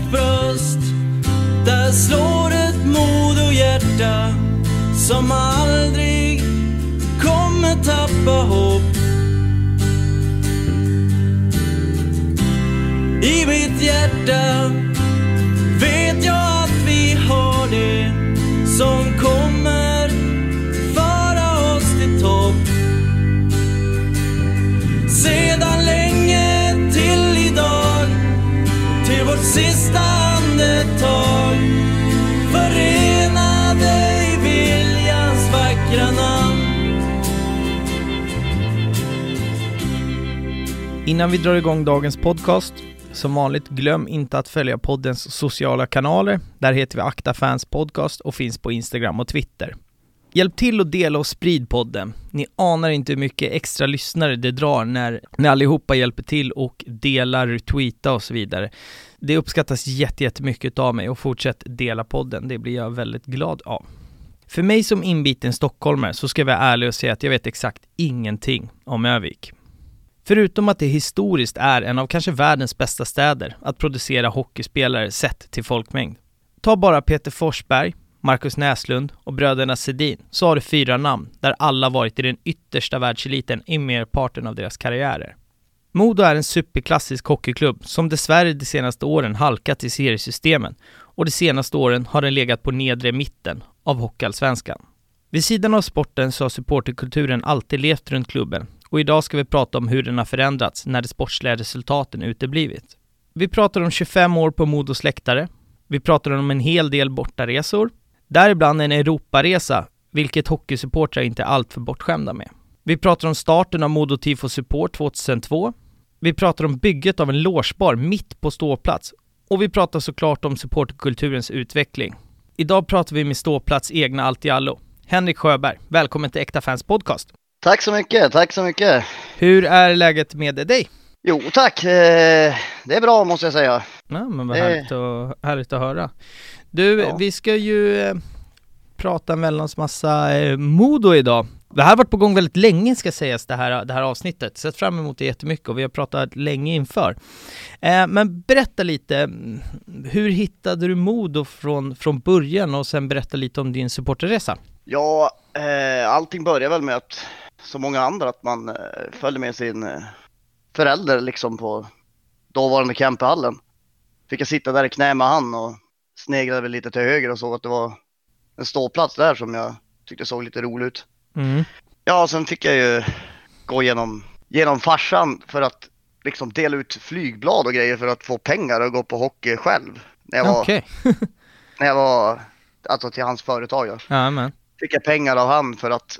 mitt bröst. Där slår ett mod och hjärta Som aldrig kommer tappa hopp. I mitt hjärta Innan vi drar igång dagens podcast, som vanligt glöm inte att följa poddens sociala kanaler. Där heter vi Akta Fans Podcast och finns på Instagram och Twitter. Hjälp till att dela och sprid podden. Ni anar inte hur mycket extra lyssnare det drar när, när allihopa hjälper till och delar, tweetar och så vidare. Det uppskattas jättemycket av mig och fortsätt dela podden, det blir jag väldigt glad av. För mig som inbiten stockholmare så ska jag vara ärlig och säga att jag vet exakt ingenting om Övik. Förutom att det historiskt är en av kanske världens bästa städer att producera hockeyspelare sett till folkmängd. Ta bara Peter Forsberg, Marcus Näslund och bröderna Sedin så har du fyra namn där alla varit i den yttersta världseliten i merparten av deras karriärer. Modo är en superklassisk hockeyklubb som dessvärre de senaste åren halkat i seriesystemen och de senaste åren har den legat på nedre mitten av Hockeyallsvenskan. Vid sidan av sporten så har supporterkulturen alltid levt runt klubben och idag ska vi prata om hur den har förändrats när de sportsliga resultaten uteblivit. Vi pratar om 25 år på Modos läktare. Vi pratar om en hel del bortaresor, däribland en Europaresa, vilket hockeysupportrar inte är alltför bortskämda med. Vi pratar om starten av Modo Tifo Support 2002. Vi pratar om bygget av en logebar mitt på ståplats och vi pratar såklart om supporterkulturens utveckling. Idag pratar vi med ståplats egna Altiallo. Henrik Sjöberg, välkommen till Äkta Fans Podcast. Tack så mycket, tack så mycket. Hur är läget med dig? Jo tack, eh, det är bra måste jag säga. Ja, men vad Det- härligt, att, härligt att höra. Du, Ja. vi ska ju eh, prata en väldans massa eh, Modo idag. Det här har varit på gång väldigt länge ska sägas, det här, det här avsnittet. Sett fram emot det jättemycket och vi har pratat länge inför. Eh, men berätta lite, mm, hur hittade du Modo från, från början och sen berätta lite om din supporterresa? Ja, eh, allting börjar väl med att, som många andra, att man eh, följde med sin eh, förälder liksom på dåvarande camphallen. Fick jag sitta där i knä med han och sneglade väl lite till höger och såg att det var en ståplats där som jag tyckte såg lite rolig ut. Mm. Ja, sen fick jag ju gå genom, genom farsan för att liksom dela ut flygblad och grejer för att få pengar och gå på hockey själv. När jag var, Okej, när jag var alltså till hans företag. Ja. Fick jag pengar av han för att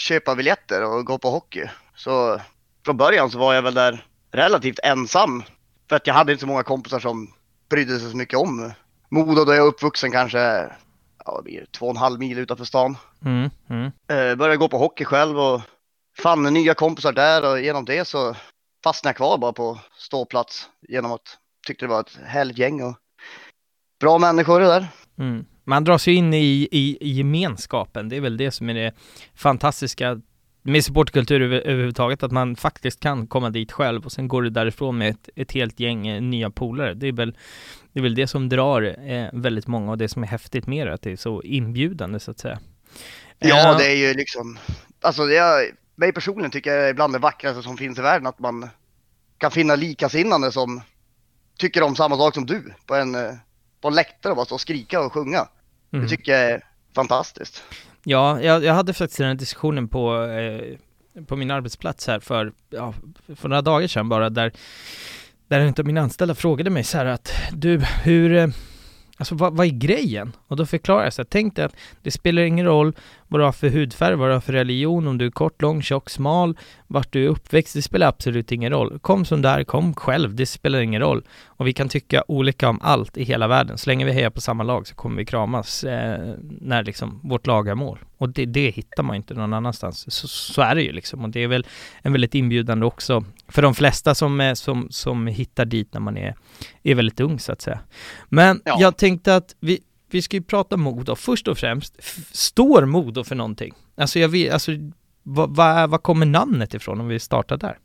köpa biljetter och gå på hockey. Så från början så var jag väl där relativt ensam. För att jag hade inte så många kompisar som brydde sig så mycket om Modo då jag är uppvuxen kanske ja, två och en halv mil utanför stan. Mm, mm. Eh, började gå på hockey själv och fann nya kompisar där och genom det så fastnade jag kvar bara på ståplats genom att tyckte det var ett härligt gäng och bra människor där. Mm. Man dras ju in i, i, i gemenskapen, det är väl det som är det fantastiska med supportkultur över, överhuvudtaget, att man faktiskt kan komma dit själv och sen går du därifrån med ett, ett helt gäng eh, nya polare. Det är väl det, är väl det som drar eh, väldigt många och det som är häftigt med det, att det är så inbjudande så att säga. Ja, Eh, det är ju liksom, alltså det är, mig personligen tycker jag är bland det vackraste som finns i världen att man kan finna likasinnande som tycker om samma sak som du på en, eh, på en läktare och bara stå och skrika och sjunga. Mm. Det tycker jag är fantastiskt. Ja, jag, jag hade faktiskt den här diskussionen på, eh, på min arbetsplats här för, ja, för några dagar sedan bara, där, där en av mina anställda frågade mig så här att du, hur, eh, alltså vad, vad är grejen? Och då förklarar jag så här, tänk dig att det spelar ingen roll vad du har för hudfärg, vad du har för religion, om du är kort, lång, tjock, smal, vart du är uppväxt, det spelar absolut ingen roll. Kom som där, kom själv, det spelar ingen roll. Och vi kan tycka olika om allt i hela världen. Så länge vi hejar på samma lag så kommer vi kramas eh, när liksom vårt lag har mål. Och det, det hittar man inte någon annanstans. Så, så är det ju liksom. Och det är väl en väldigt inbjudande också för de flesta som, som, som hittar dit när man är, är väldigt ung så att säga. Men Ja. jag tänkte att vi, vi ska ju prata Modo. Först och främst, står Modo för någonting? Alltså jag vet, alltså vad, vad, vad kommer namnet ifrån om vi startar där?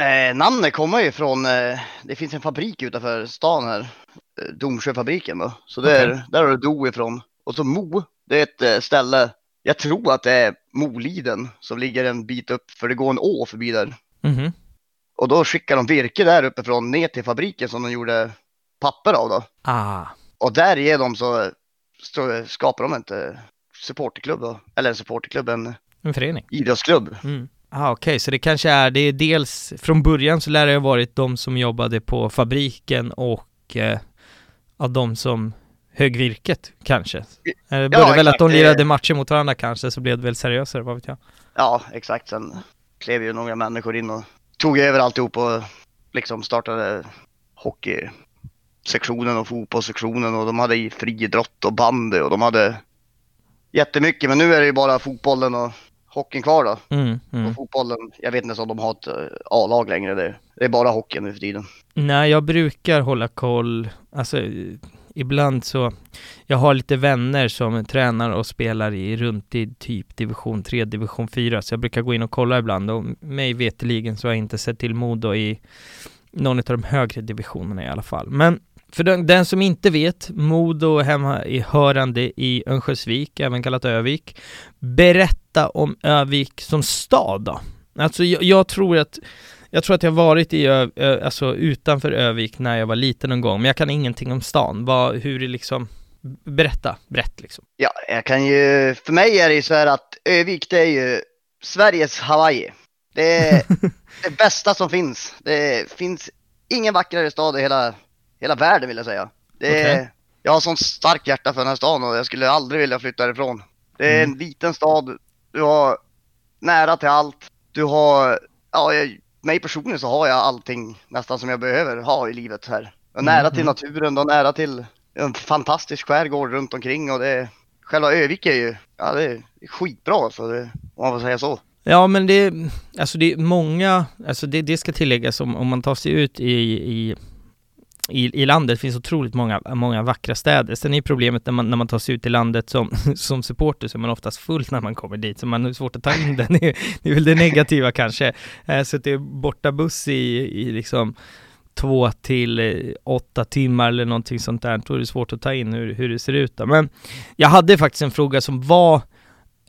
Eh, namnet kommer ju från, eh, det finns en fabrik utanför stan här, eh, Domsjöfabriken då. Så det är, där har du Do ifrån. Och så Mo, det är ett eh, ställe, jag tror att det är Moliden som ligger en bit upp, för det går en å förbi där. Mhm. Och då skickar de virke där uppifrån ner till fabriken som de gjorde papper av då. Ah, Och därigenom så, så skapar de eh, supporterklubb då. Eller en supporterklubb, en en förening. idrottsklubb. Mm. Ah, Okej, så det kanske är, det är dels, från början så lär det ha varit de som jobbade på fabriken och eh, ja, de som högg virket kanske. Det började väl att de lirade matcher mot varandra kanske, så blev det väl seriösare, vad vet jag. Ja, exakt. Sen klev ju några människor in och tog över alltihop och liksom startade hockeysektionen och fotbollssektionen och de hade friidrott och bandy och de hade jättemycket. Men nu är det ju bara fotbollen och hockeyn kvar då. Mm, mm. Och fotbollen, jag vet inte om de har ett eh, A-lag längre. Det, det är bara hockeyn nu för tiden. Nej, jag brukar hålla koll, alltså ibland så, jag har lite vänner som tränar och spelar i runttid, typ division 3, division 4, så jag brukar gå in och kolla ibland och mig veteligen så har jag inte sett till Modo i någon av de högre divisionerna i alla fall. Men för den, den som inte vet, Modo är hemma i hörande i Örnsköldsvik, även kallat Övik. Berätta om Övik som stad då. Alltså jag, jag tror att jag tror att jag varit i Ö, Ö, alltså utanför Övik när jag var liten någon gång, men jag kan ingenting om stan. Vad, hur det liksom, berätta, brett liksom. Ja, jag kan ju, för mig är det ju så här att Övik det är ju Sveriges Hawaii. Det är det bästa som finns. Det finns ingen vackrare stad i hela, hela världen vill jag säga. Det är, Okej. Jag har sånt starkt hjärta för den här staden och jag skulle aldrig vilja flytta därifrån. Det är Mm. en liten stad, du har nära till allt, du har, ja, jag, mig personligen så har jag allting nästan som jag behöver ha i livet här. Är nära Mm, till mm. naturen, har nära till en fantastisk skärgård runt omkring och det själva Övik är ju, ja det är skitbra så det, om man får säga så. Ja men det, alltså det är många, alltså det, det ska tilläggas om, om man tar sig ut i, i i, i landet finns otroligt många, många vackra städer. Sen är problemet när man, när man tar sig ut i landet som, som supporter så är man oftast full när man kommer dit, så man har svårt att ta in den. Det är, det är väl det negativa kanske. Eh, Så att det är borta buss i, i liksom två till eh, åtta timmar eller någonting sånt där, då är det svårt att ta in hur, hur det ser ut då. Men jag hade faktiskt en fråga som var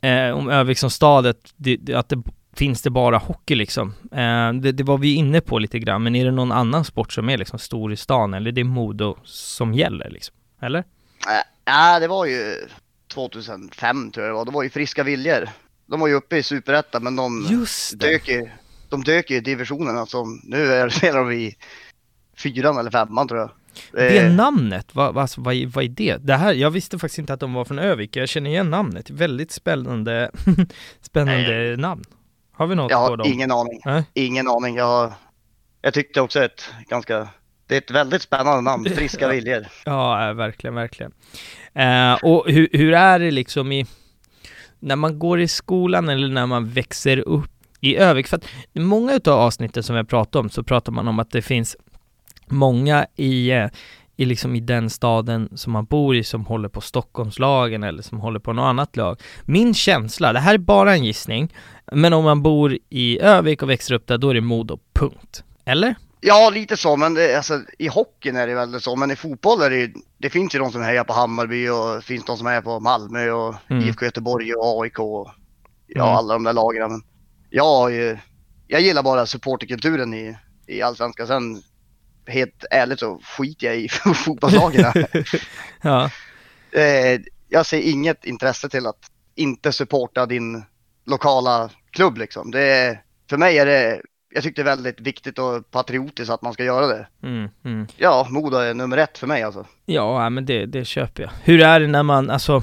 eh, om Övik som stad, att det- att det finns det bara hockey liksom? Eh, det, det var vi inne på lite grann, men är det någon annan sport som är liksom stor i stan, eller är det Modo som gäller liksom? Eller? Äh, Ja, det var ju 2005 tror jag det var, det var ju Friska Viljor. De var ju uppe i Superettan men de dök ju, de dök ju i divisionerna som nu är, spelar de i fyran eller femman tror jag. Det Eh, namnet, vad, vad, alltså, vad, är- vad är det? Det här, jag visste faktiskt inte att de var från Övik, jag känner igen namnet, väldigt spännande, spännande namn. Har vi något jag på har dem? ingen aning. Nej. Ingen aning. Jag, jag tyckte också ett ganska, det är ett väldigt spännande namn, Friska. Viljor. Ja, eh, verkligen, verkligen. Eh, och hur, hur är det liksom i, när man går i skolan eller när man växer upp i Övik? För att många utav avsnitten som vi har pratat om så pratar man om att det finns många i, eh, i liksom i den staden som man bor i som håller på Stockholmslagen eller som håller på något annat lag. Min känsla, det här är bara en gissning, men om man bor i Övik och växer upp där, då är det Modo, punkt. Eller? Ja, lite så, men det, alltså, i hockeyn är det väl så, men i fotboll är det det finns ju de som hejar på Hammarby och det finns de som hejar på Malmö och Mm. IFK Göteborg och AIK och ja, Mm. alla de där lagen. Men jag, jag gillar bara supporterkulturen i, i Allsvenskan. Sen helt ärligt så skiter jag i fotbollslagen. Ja. eh, jag ser inget intresse till att inte supporta din lokala klubb liksom. Det, för mig är det, jag tycker det är väldigt viktigt och patriotiskt att man ska göra det. Mm, mm. Ja, Modo är nummer ett för mig alltså. Ja, ja, men det, det köper jag. Hur är det när man, alltså,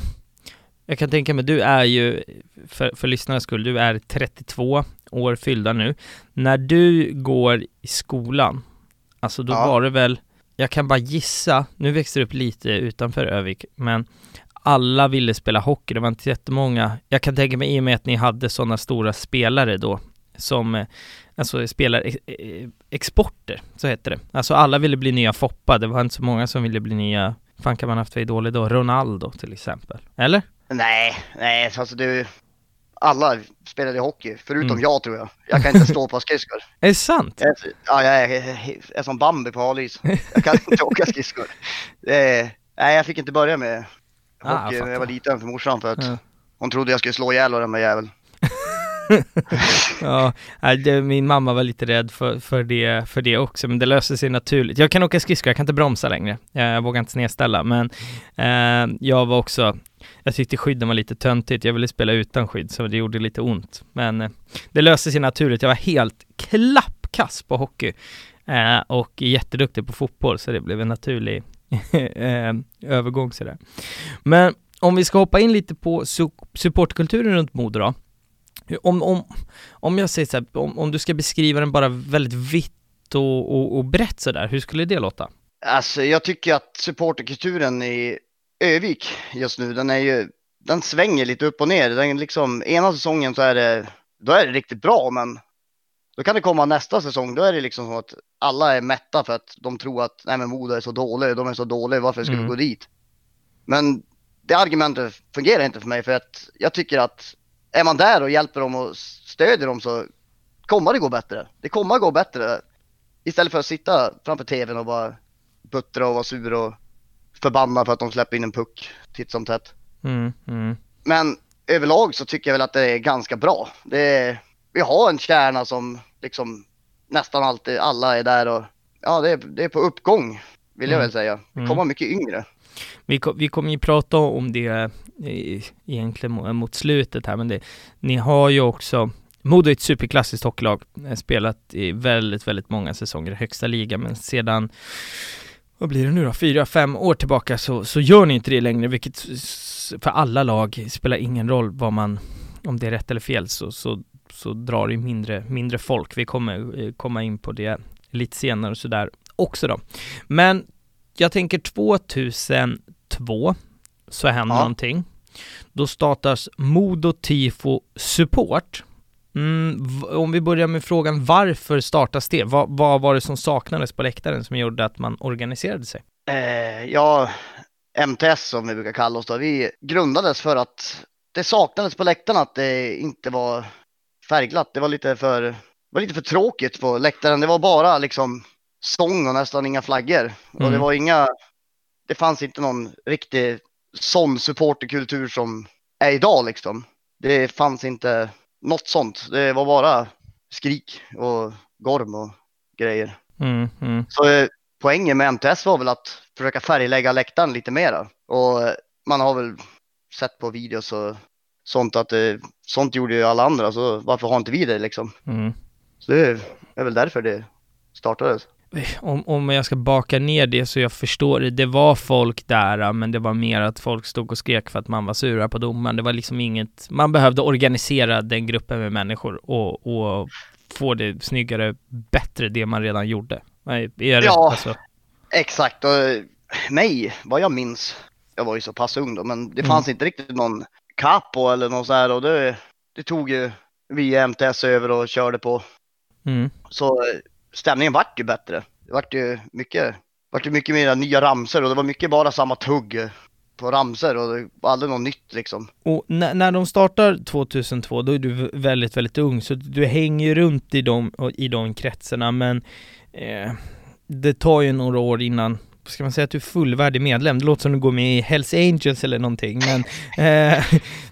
jag kan tänka mig, du är ju, för, för lyssnarnas skull, du är 32 år fyllda nu. När du går i skolan, alltså då Ja. var det väl, jag kan bara gissa, nu växer det upp lite utanför Övik, men alla ville spela hockey, det var inte jättemånga. Jag kan tänka mig i och med att ni hade sådana stora spelare då, som eh, alltså spelar ex- eh, exporter, så heter det. Alltså alla ville bli nya Foppa, det var inte så många som ville bli nya, fan kan man haft för idol då? Ronaldo till exempel, eller? Nej, nej, alltså du. Alla spelade hockey, förutom Mm. jag tror jag. Jag kan inte stå på skridskor. Är det sant? Jag ja, jag är, är, är som Bambi på halis. Jag kan inte åka skridskor. Är, nej, jag fick inte börja med Ah, jag hockey när jag var liten för morsan för att Ja. hon trodde jag skulle slå ihjäl den med jäveln. Ja, min mamma var lite rädd för, för, det, för det också, men det löser sig naturligt. Jag kan åka skridskor, jag kan inte bromsa längre. Jag vågar inte snedställa, men eh, jag var också, jag tyckte skydden var lite töntigt. Jag ville spela utan skydd, så det gjorde lite ont. Men eh, det löste sig naturligt. Jag var helt klappkass på hockey eh, och jätteduktig på fotboll, så det blev en naturlig eh, övergång sådär. Men om vi ska hoppa in lite på su- supportkulturen runt Modo då. Om, om, om jag säger så här, om, om du ska beskriva den bara väldigt vitt och, och, och brett sådär, hur skulle det låta? Alltså jag tycker att supporterkulturen i Övik just nu, den är ju, den svänger lite upp och ner. Den liksom, ena säsongen så är det, då är det riktigt bra, men då kan det komma nästa säsong, då är det liksom så att alla är mätta för att de tror att, nej men Modo är så dålig, de är så dåliga, varför ska Mm. vi gå dit? Men det argumentet fungerar inte för mig, för att jag tycker att är man där och hjälper dem och stödjer dem så kommer det gå bättre. Det kommer gå bättre. Istället för att sitta framför tvn och bara buttra och vara sur och förbannad för att de släpper in en puck titt som tätt. Mm, mm, Men överlag så tycker jag väl att det är ganska bra. Det är, vi har en kärna som liksom nästan alltid alla är där och ja, det är, det är på uppgång vill jag Mm. väl säga. Det Mm. kommer mycket yngre. Vi, vi kommer ju prata om det eh, egentligen mo- mot slutet här, men det, ni har ju också Modo är ett superklassiskt hockeylag, eh, spelat i väldigt, väldigt många säsonger i högsta ligan, men sedan vad blir det nu då? Fyra, fem år tillbaka så, så gör ni inte det längre, vilket för alla lag spelar ingen roll vad man, om det är rätt eller fel, så, så, så drar det mindre, mindre folk. Vi kommer eh, komma in på det lite senare och sådär också då. Men jag tänker 2002 så händer Ja. någonting. Då startas Modo Tifo Support. Mm, om vi börjar med frågan varför startas det? Vad, vad var det som saknades på läktaren som gjorde att man organiserade sig? Eh, ja, MTS som vi brukar kalla oss då, vi grundades för att det saknades på läktarna att det inte var färgglatt. Det var lite för, var lite för tråkigt på läktaren. Det var bara liksom sång och nästan inga flaggor. Och det Mm. var inga, det fanns inte någon riktig sån supporterkultur som är idag liksom. Det fanns inte något sånt. Det var bara skrik och gorm och grejer. Mm, mm, Så eh, poängen med MTS var väl att försöka färglägga läktaren lite mera. Och eh, man har väl sett på videos och sånt att eh, sånt gjorde ju alla andra, så varför har inte vi det liksom? mm. Så det är väl därför det startades. Om, om jag ska baka ner det så jag förstår det, det var folk där, men det var mer att folk stod och skrek för att man var sura på domaren. Det var liksom inget, man behövde organisera den gruppen med människor och, och få det snyggare, bättre, det man redan gjorde. Nej, Är det, Ja. alltså, Exakt, och mig, vad jag minns, jag var ju så pass ung då, men det Mm. fanns inte riktigt någon capo eller något så här och det, det tog ju vi MTS över och körde på. mm, Så stämningen vart ju bättre. Det vart ju mycket, vart ju mycket mer nya ramser och det var mycket bara samma tugg på ramser och det var aldrig något nytt liksom. Och när, när de startar 2002, då är du väldigt, väldigt ung, så du hänger ju runt i de, i de kretsarna, men eh, det tar ju några år innan, ska man säga att du är fullvärdig medlem? Det låter som du går med i Hells Angels eller någonting, men, eh,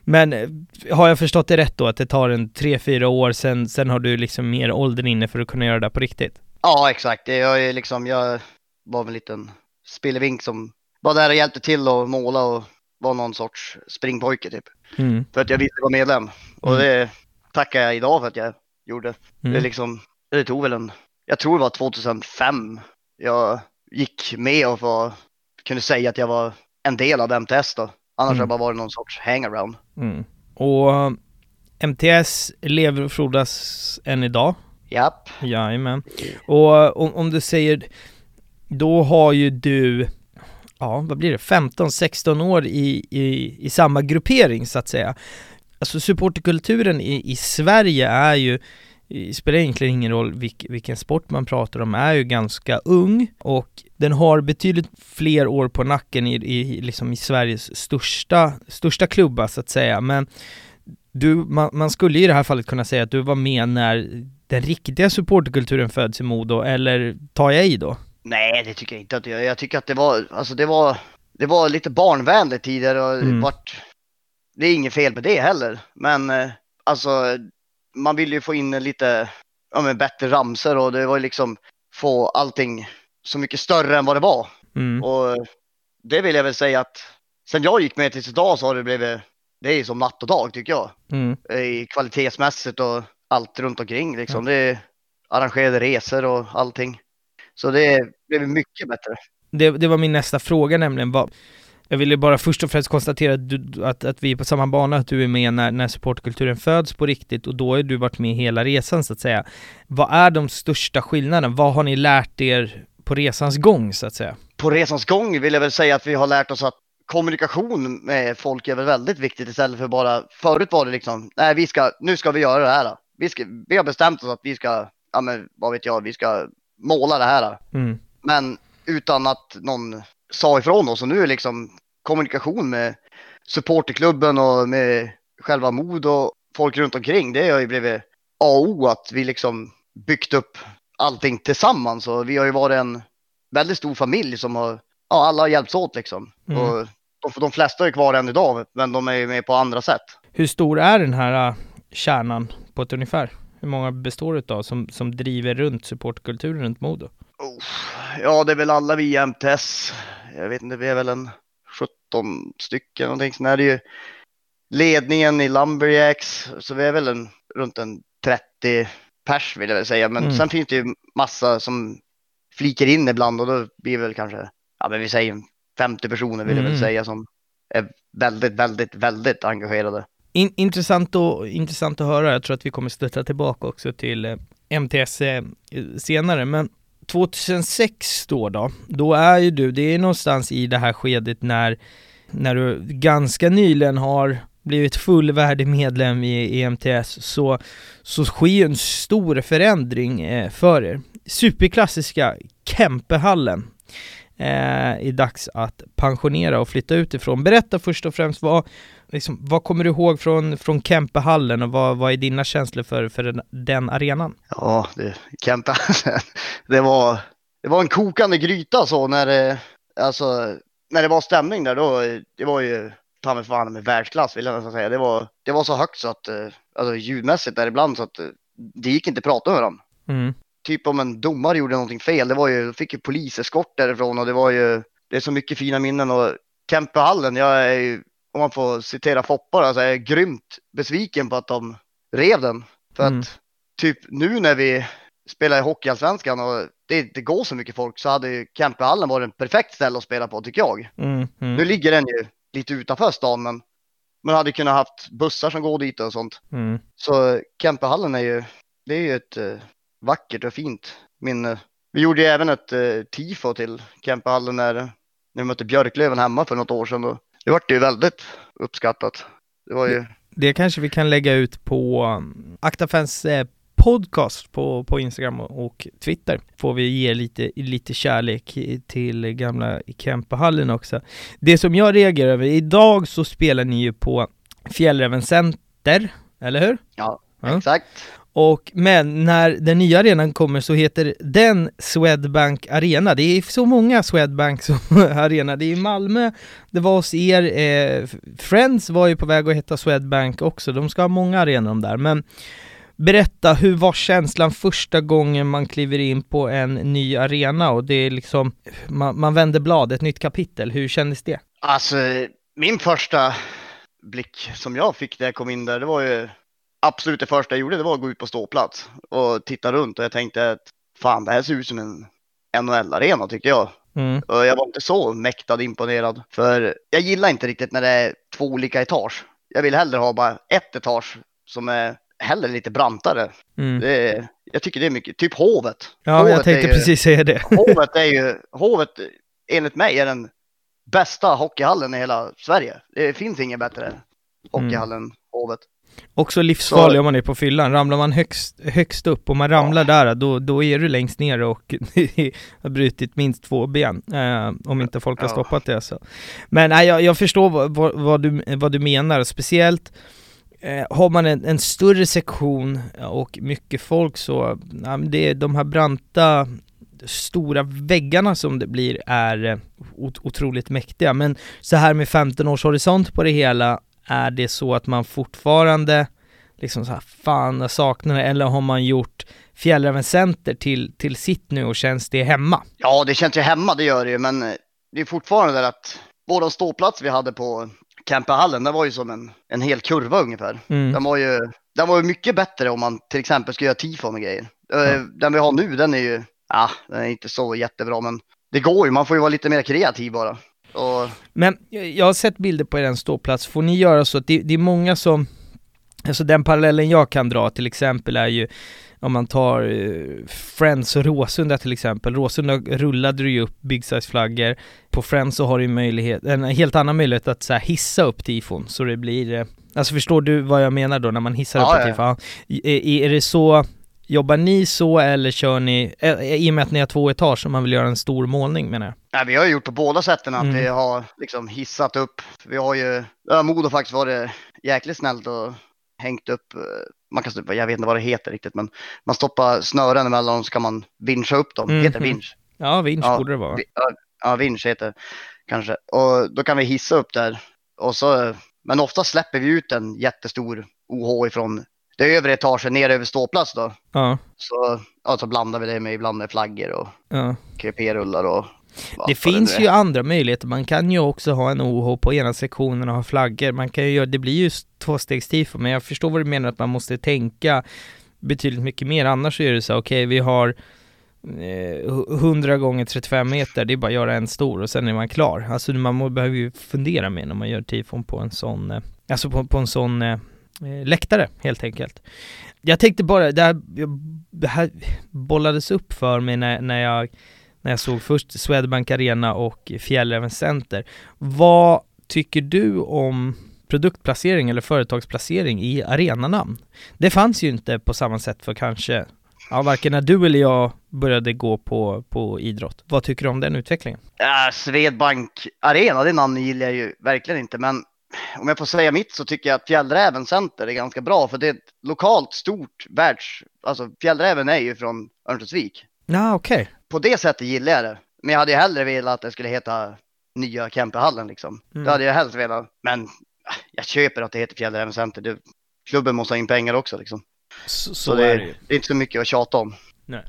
men eh, har jag förstått det rätt då, att det tar en tre, fyra år, sen, sen har du liksom mer åldern inne för att kunna göra det på riktigt? Ja exakt, det jag är liksom, jag var väl en liten spillevink som var där och hjälpte till att måla och var någon sorts springpojke typ. Mm, För att jag ville vara medlem. Och Mm. det tackar jag idag för att jag gjorde. Det, mm, liksom, det tog väl en, jag tror det var 2005 jag gick med och var, kunde säga att jag var en del av MTS då. Annars Mm. har jag bara varit någon sorts hangaround. mm. Och eh, MTS lever och frodas än idag. Japp. Jajamän. Och om, om du säger, då har ju du, ja vad blir det, 15-16 år i, i, i samma gruppering så att säga. Alltså supporterkulturen i, i Sverige är ju, spelar egentligen ingen roll vilk, vilken sport man pratar om, är ju ganska ung och den har betydligt fler år på nacken i, i, liksom i Sveriges största, största klubba så att säga. Men du, man, man skulle i det här fallet kunna säga att du var med när den riktiga supporterkulturen föds i Modo, eller tar jag i då? Nej, det tycker jag inte att jag Jag tycker att det var, alltså det var, det var lite barnvänligt tidigare och Mm. vart, det är inget fel med det heller. Men eh, alltså, man vill ju få in lite, ja men bättre ramser och det var ju liksom få allting så mycket större än vad det var. Mm. Och det vill jag väl säga att sen jag gick med tills idag så har det blivit, det är som natt och dag tycker jag. Mm. I kvalitetsmässigt och allt runt omkring liksom. Det är arrangerade resor och allting. Så det blev mycket bättre. Det, det var min nästa fråga nämligen. Vad, jag ville bara först och främst konstatera att, du, att, att vi är på samma bana, att du är med när, när supportkulturen föds på riktigt och då har du varit med hela resan så att säga. Vad är de största skillnaderna? Vad har ni lärt er på resans gång så att säga? På resans gång vill jag väl säga att vi har lärt oss att kommunikation med folk är väl väldigt viktigt istället för bara, förut var det liksom, nej vi ska, nu ska vi göra det här. Vi, ska, vi har bestämt oss att vi ska, ja men vad vet jag, vi ska måla det här. Mm. Men utan att någon sa ifrån oss och nu är liksom kommunikation med supporterklubben och med själva mod och folk runt omkring. Det har ju blivit A och O att vi liksom byggt upp allting tillsammans och vi har ju varit en väldigt stor familj som har, ja alla har hjälpts åt liksom. Mm. Och de, de flesta är kvar än idag men de är ju med på andra sätt. Hur stor är den här äh, kärnan på ett ungefär? Hur många består det av som, som driver runt supportkulturen runt Modo? Oh, ja det är väl alla vi i MTS. Jag vet inte, vi är väl en 17 stycken någonting sånt där. Det är ju ledningen i Lumberjacks, så vi är väl en, runt en 30 pers vill jag väl säga. Men Mm. sen finns det ju massa som flikar in ibland och då blir väl kanske, ja men vi säger 50 personer vill jag Mm. väl säga som är väldigt, väldigt, väldigt engagerade. In, intressant, och, intressant att höra. Jag tror att vi kommer stötta tillbaka också till eh, MTS eh, senare. Men 2006 då, då, då är ju du, det är någonstans i det här skedet när, när du ganska nyligen har blivit fullvärdig medlem i, EMTS så, så sker ju en stor förändring eh, för er. Superklassiska Kempehallen eh, är dags att pensionera och flytta ut ifrån. Berätta först och främst vad, liksom, vad kommer du ihåg från, från Kempehallen och vad, vad är dina känslor för, för den, den arenan? Ja, det, Kempe, det var, det var en kokande gryta så när det, alltså, när det var stämning där då, det var ju ta mig fan med världsklass vill jag nästan säga. Det var, det var så högt så att, eh, alltså ljudmässigt där ibland så att eh, det gick inte att prata med dem. Mm. Typ om en domare gjorde någonting fel, det var ju, då fick ju poliseskort därifrån och det var ju, det är så mycket fina minnen och Kempehallen, jag är ju, om man får citera Foppa, alltså är grymt besviken på att de rev den. För Mm. att typ nu när vi spelar i Hockeyallsvenskan och det inte går så mycket folk så hade ju Kempehallen varit en perfekt ställe att spela på tycker jag. Mm. Mm. Nu ligger den ju lite utanför stan men man hade kunnat haft bussar som går dit och sånt. Mm. Så Kempehallen är ju, det är ju ett eh, vackert och fint minne. Vi gjorde ju även ett eh, tifo till Kempehallen när, när vi mötte Björklöven hemma för något år sedan. Och det vart ju väldigt uppskattat. Det var ju, Det kanske vi kan lägga ut på um, Aktafans eh, podcast på, på Instagram och, Twitter. Får vi ge lite, lite kärlek till gamla Kempehallen också. Det som jag reagerar över, idag så spelar ni ju på Fjällräven Center, eller hur? ja, Ja. exakt. Och, men när den nya arenan kommer så heter den Swedbank Arena. Det är så många Swedbank som arena. Det är i Malmö, det var hos er, eh, Friends var ju på väg att heta Swedbank också. De ska ha många arenor de där. Men berätta, hur var känslan första gången man kliver in på en ny arena och det är liksom, man, man vänder blad, ett nytt kapitel. Hur kändes det? Alltså min första blick som jag fick när jag kom in där, det var ju absolut det första jag gjorde, det var att gå ut på ståplats och titta runt och jag tänkte att fan det här ser ut som en NHL-arena tyckte jag. Mm, Och jag var inte så mäktad imponerad. För jag gillar inte riktigt när det är två olika etage. Jag vill hellre ha bara ett etage som är hellre lite brantare. mm. Det jag tycker det är mycket, typ hovet. Ja, hovet jag tänkte ju, precis säga det. Hovet är ju, hovet enligt mig är den bästa hockeyhallen i hela Sverige. Det finns ingen bättre hockeyhall än hovet. Också livsfarlig om man är på fyllan. Ramlar man högst, högst upp och man ramlar där, då, då är du längst ner och har brutit minst två ben. Eh, om inte folk har Ja. stoppat det så. Men nej, jag, jag förstår vad, vad, vad, du, vad du menar, speciellt Eh, har man en, en, större sektion och mycket folk så, ja, det är de här branta stora väggarna som det blir är eh, otroligt mäktiga. Men så här med 15 års horisont på det hela, är det så att man fortfarande liksom så här, fan jag saknar det, eller har man gjort Fjällräven Center till, till sitt nu och känns det hemma? Ja, det känns ju hemma, det gör det ju, men det är fortfarande där att våra ståplats vi hade på Camperhallen, det var ju som en, en hel kurva ungefär. Mm. Den var ju den var ju mycket bättre om man till exempel ska göra tifon och grejer. Mm. Den vi har nu, den är ju, ja, den är inte så jättebra, men det går ju. Man får ju vara lite mer kreativ bara. Och... Men jag har sett bilder på er ståplats. Får ni göra så att det, det är många som Alltså den parallellen jag kan dra till exempel är ju om man tar eh, Friends och Råsunda till exempel. Råsunda rullade ju upp big size flaggor. På Friends så har du möjlighet, en helt annan möjlighet att så hissa upp tifon så det blir eh, Alltså förstår du vad jag menar då när man hissar ja, upp ett tifon? Ja. Är, är det så Jobbar ni så eller kör ni, äh, i och med att ni har två etage och man vill göra en stor målning menar jag? Nej, vi har gjort på båda sätten att mm. vi har liksom hissat upp. Vi har ju, Modo faktiskt varit jäkligt snällt och hängt upp, eh, man kan, jag vet inte vad det heter riktigt, men man stoppar snören emellan så kan man vincha upp dem. Mm. Heter det vinch? Ja, vinch ja, borde det vara. Ja, ja, vinch heter kanske. Och då kan vi hissa upp där. Och så, men ofta släpper vi ut en jättestor OH ifrån det övre etaget ner över ståplats då. Ja. Så, ja, så blandar vi det med ibland med flaggor och ja. krepérullar och det finns det ju andra möjligheter. Man kan ju också ha en OH på ena sektionen och ha flaggor. Man kan ju göra, det blir ju tvåstegstifo, men jag förstår vad du menar att man måste tänka betydligt mycket mer. Annars är det så, okej, okay, vi har eh, 100 gånger 35 meter, det är bara att göra en stor och sen är man klar. Alltså man behöver ju fundera mer när man gör tifon på en sån, eh, alltså på, på en sån eh, Eh, läktare helt enkelt. Jag tänkte bara, det här, det här bollades upp för mig när, när jag när jag såg först Swedbank Arena och Fjällräven Center. Vad tycker du om produktplacering eller företagsplacering i arenanamn? Det fanns ju inte på samma sätt för kanske, ja varken när du eller jag började gå på, på idrott. Vad tycker du om den utvecklingen? Ja, Swedbank Arena, det namnet gillar jag ju verkligen inte, men om jag får säga mitt så tycker jag att Fjällräven Center är ganska bra för det är ett lokalt stort världs, alltså Fjällräven är ju från Örnsköldsvik. Ja, okej. Okay. På det sättet gillar jag det. Men jag hade ju hellre velat att det skulle heta nya Kempehallen liksom. Mm. Det hade jag helst velat. Men jag köper att det heter Fjällräven Center. Det, klubben måste ha in pengar också liksom. Så, så, så det, är det, det är inte så mycket att tjata om. Nej.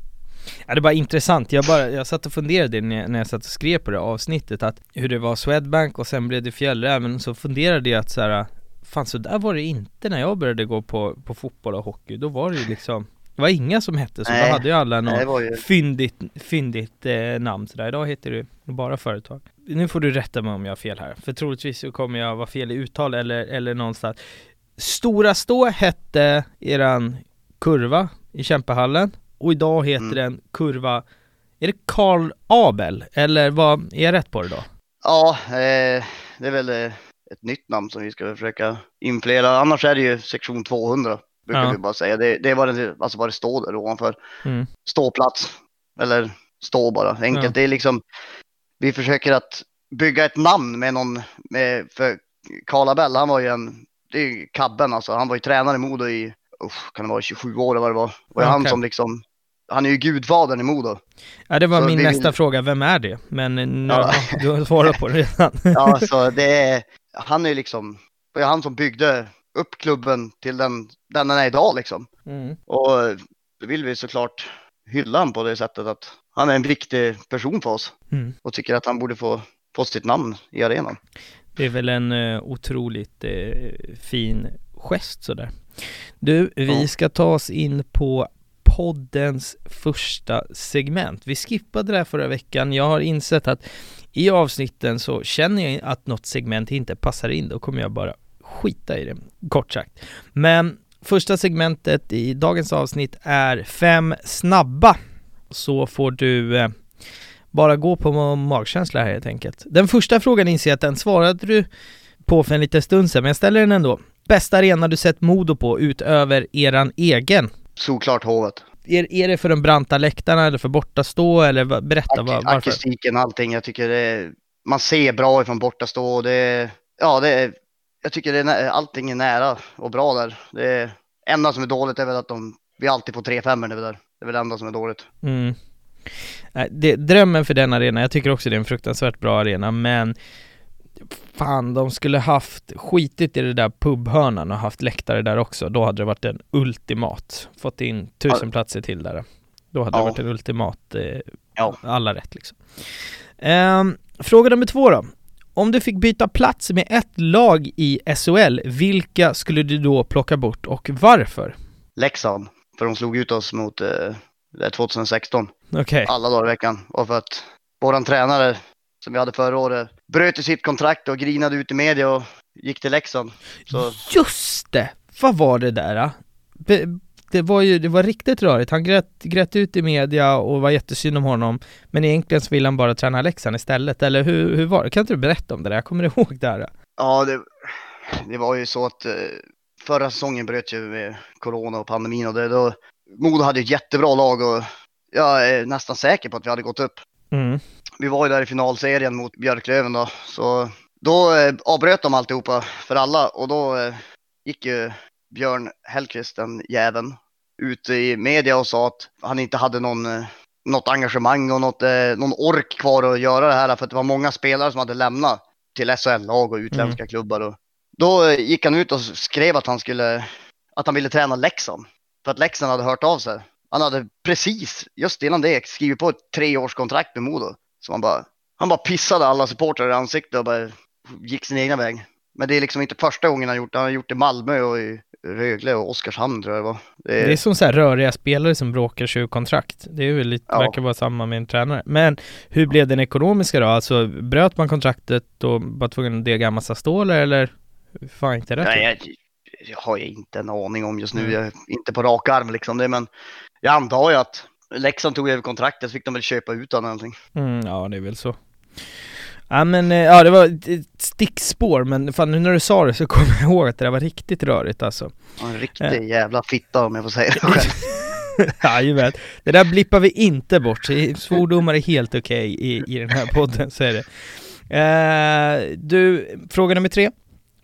Ja, det är bara intressant, jag, bara, jag satt och funderade när jag, när jag satt och skrev på det avsnittet att hur det var Swedbank och sen blev det Fjällräven så funderade jag att så här, fan så där var det inte när jag började gå på, på fotboll och hockey, då var det ju liksom det var inga som hette så, Nej. då hade ju alla något ju... fyndigt, fyndigt eh, namn sådär. Idag heter det bara företag. Nu får du rätta mig om jag har fel här, för troligtvis så kommer jag vara fel i uttal eller, eller någonstans. Stora Stå hette eran kurva i Kämpehallen och idag heter mm. den kurva, är det Karl Abel? Eller vad, är jag rätt på det då? Ja, eh, det är väl eh, ett nytt namn som vi ska försöka inflera. Annars är det ju sektion 200 brukar ja. vi bara säga. Det, det är vad det, alltså vad det står där ovanför. Mm. Ståplats. Eller stå bara, enkelt. Ja. Det är liksom, vi försöker att bygga ett namn med någon, med, för Karl Abell, han var ju en, det är ju kabben alltså, han var ju tränare i Modo i, usch, kan det vara 27 år eller vad det var. Och okay. han som liksom, han är ju gudfadern i Modo. Ja det var så min nästa vill... fråga, vem är det? Men nu, ja. du har svarat på det redan. ja, så det är, han är ju liksom, det är han som byggde upp klubben till den, den den är idag liksom. Mm. Och då vill vi såklart hylla honom på det sättet att han är en viktig person för oss mm. och tycker att han borde få, få sitt namn i arenan. Det är väl en uh, otroligt uh, fin gest sådär. Du, vi ja. ska ta oss in på poddens första segment. Vi skippade det här förra veckan. Jag har insett att i avsnitten så känner jag att något segment inte passar in. Då kommer jag bara skita i det, kort sagt. Men första segmentet i dagens avsnitt är fem snabba. Så får du eh, bara gå på magkänsla här helt enkelt. Den första frågan inser jag att den svarade du på för en liten stund sedan, men jag ställer den ändå. Bästa arena du sett Modo på utöver eran egen? Såklart Hovet. Är, är det för de branta läktarna eller för bortastå eller berätta Ak varför? Akustiken, allting. Jag tycker det är, man ser bra ifrån bortastå och det, ja det är jag tycker det allting är nära och bra där. Det enda som är dåligt är väl att de, vi alltid får 3-5 när vi är där. Det är väl det enda som är dåligt. Mm. Det, drömmen för den arenan, jag tycker också det är en fruktansvärt bra arena, men fan, de skulle haft skitit i det där pubhörnan och haft läktare där också. Då hade det varit en ultimat. Fått in tusen platser till där. Då hade det Ja. varit en ultimat, eh, Ja. alla rätt liksom. Ehm, fråga nummer två då. Om du fick byta plats med ett lag i SHL, vilka skulle du då plocka bort och varför? Leksand, för de slog ut oss mot eh, det är 2016. Okej. alla dagar i veckan. Och för att våran tränare som vi hade förra året bröt i sitt kontrakt och grinade ut i media och gick till Leksand. Så Just det! Vad var det där? ah? Be- Det var ju, det var riktigt rörigt. Han grät, grät ut i media och var jättesynd om honom. Men egentligen så ville han bara träna Leksand istället, eller hur, hur var det? Kan inte du berätta om det där? Jag kommer ihåg det här. ja, det, det var ju så att eh, förra säsongen bröt ju med corona och pandemin och det då. Modo hade ett jättebra lag och jag är nästan säker på att vi hade gått upp. Mm. Vi var ju där i finalserien mot Björklöven då, så då eh, avbröt de alltihopa för alla och då eh, gick ju Björn Hellkvist, den jäveln, ut i media och sa att han inte hade någon, eh, något engagemang och något, eh, någon ork kvar att göra det här för att det var många spelare som hade lämnat till SHL-lag och utländska klubbar. Och då eh, gick han ut och skrev att han skulle, att han ville träna Leksand. För att Leksand hade hört av sig. Han hade precis, just innan det, skrivit på ett treårskontrakt med Modo. Så han bara, han bara pissade alla supportrar i ansiktet och bara gick sin egna väg. Men det är liksom inte första gången han gjort det. Han har gjort det i Malmö och i Rögle och Oskarshamn tror jag det var. Det är, Det är som så här röriga spelare som bråkar sig ur kontrakt. Det är väl lite, Ja. verkar vara samma med en tränare. Men hur blev den ekonomiska då? Alltså bröt man kontraktet och var tvungen att dega massa stålar eller? Fan inte rätt. Nej, jag, jag har ju inte en aning om just nu. Mm. Jag är inte på rak arm liksom det, men jag antar ju att Leksand tog över kontraktet så fick de väl köpa ut honom eller någonting. Mm, ja det är väl så. Ja men, eh, ja det var ett stickspår men fan nu när du sa det så kommer jag ihåg att det där var riktigt rörigt alltså. Är En riktig Ja. jävla fitta om jag får säga det själv. Jajamän. Det där blippar vi inte bort, svordomar är helt okej i, i den här podden, så är det. Eh, du, fråga nummer tre.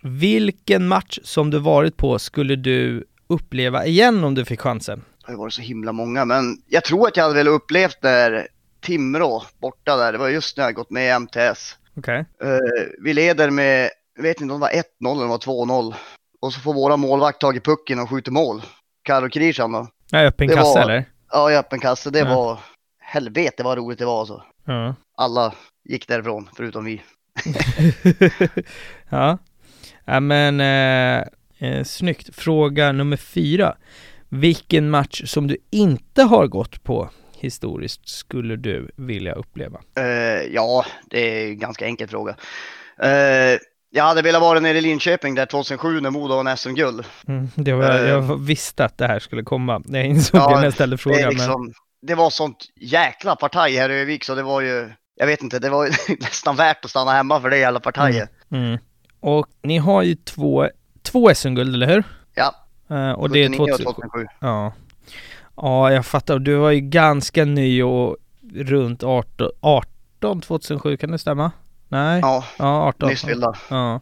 Vilken match som du varit på skulle du uppleva igen om du fick chansen? Det har ju varit så himla många, men jag tror att jag hade väl upplevt när Timrå borta där, det var just när jag gått med i MTS. Okej. Eh, vi leder med, jag vet inte om det var 1-0 eller om det var 2-0. Och så får våra målvakt tag i pucken och skjuter mål. Karo Krishan då. Ja, öppen Det var- eller? Ja, i öppen kasse. Det Ja. var, helvete vad roligt det var alltså. Ja. Alla gick därifrån, förutom vi. ja. ja men, eh, eh, snyggt. Fråga nummer fyra. Vilken match som du inte har gått på historiskt skulle du vilja uppleva? Eh, ja, det är en ganska enkel fråga. Eh, jag hade velat vara nere i Linköping där 2007 när Modo vann SM-guld. Mm, det var, Eh. jag visste att det här skulle komma. Jag insåg Ja, det när jag ställde Det, frågan. är liksom, det var sånt jäkla partaj här i Övik så det var ju, jag vet inte, det var nästan värt att stanna hemma för det jävla partiet. men, mm. Och ni har ju två, två SM-guld, eller hur? Eh, och det är 79 och 2007. 2007. Ja. Ja, jag fattar. Du var ju ganska ny och runt 18, 18 2007, kan det stämma? Nej? Ja, Ja, 18. nyss fyllda. Ja.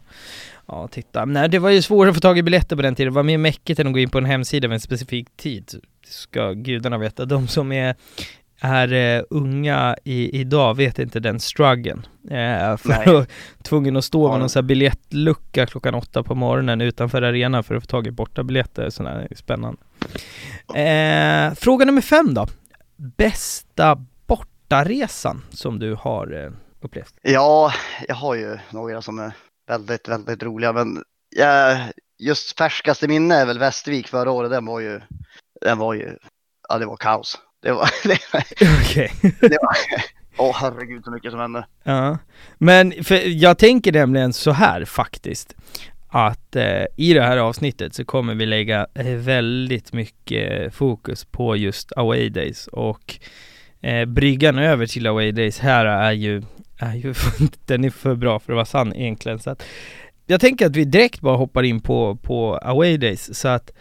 Ja, titta. Nej, det var ju svårare att få tag i biljetter på den tiden. Det var mer mäckigt än att gå in på en hemsida vid en specifik tid. Ska gudarna veta. De som är, är eh, unga i, idag vet inte den struggeln. Eh, för att tvungen att stå Ja. med någon sån här biljettlucka klockan åtta på morgonen utanför arenan för att få tag i bortabiljetter. Sådär det är spännande. Eh, fråga nummer fem då. Bästa bortaresan som du har eh, upplevt? Ja, jag har ju några som är väldigt, väldigt roliga, men jag, just färskaste minne är väl Västervik förra året. Den var ju, den var ju, ja det var kaos. Det var, det var, Okej. åh herregud så mycket som hände. Ja, men för jag tänker nämligen så här faktiskt att eh, i det här avsnittet så kommer vi lägga eh, väldigt mycket fokus på just away days och eh, bryggan över till away days här är ju, är ju den är för bra för att vara sann egentligen så att jag tänker att vi direkt bara hoppar in på, på away days så att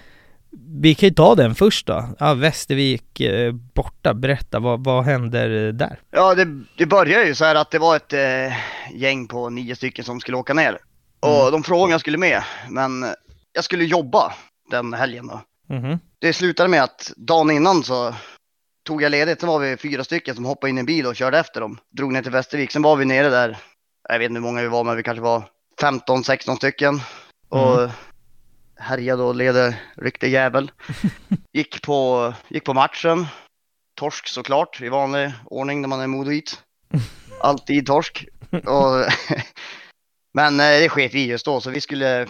vi kan ju ta den först då. Ja, Västervik eh, borta, berätta vad, vad händer där? Ja, det, det började ju så här att det var ett eh, gäng på nio stycken som skulle åka ner. Och de frågade om jag skulle med, men jag skulle jobba den helgen då. Mhm. Det slutade med att dagen innan så tog jag ledigt. Sen var vi fyra stycken som hoppade in i en bil och körde efter dem. Drog ner till Västervik. Sen var vi nere där, jag vet inte hur många vi var, men vi kanske var 15-16 stycken. Och härjade och led riktig jävel. Gick på, gick på matchen. Torsk såklart, i vanlig ordning när man är modoit. Alltid torsk. Och, men eh, det sket vi just då, så vi skulle,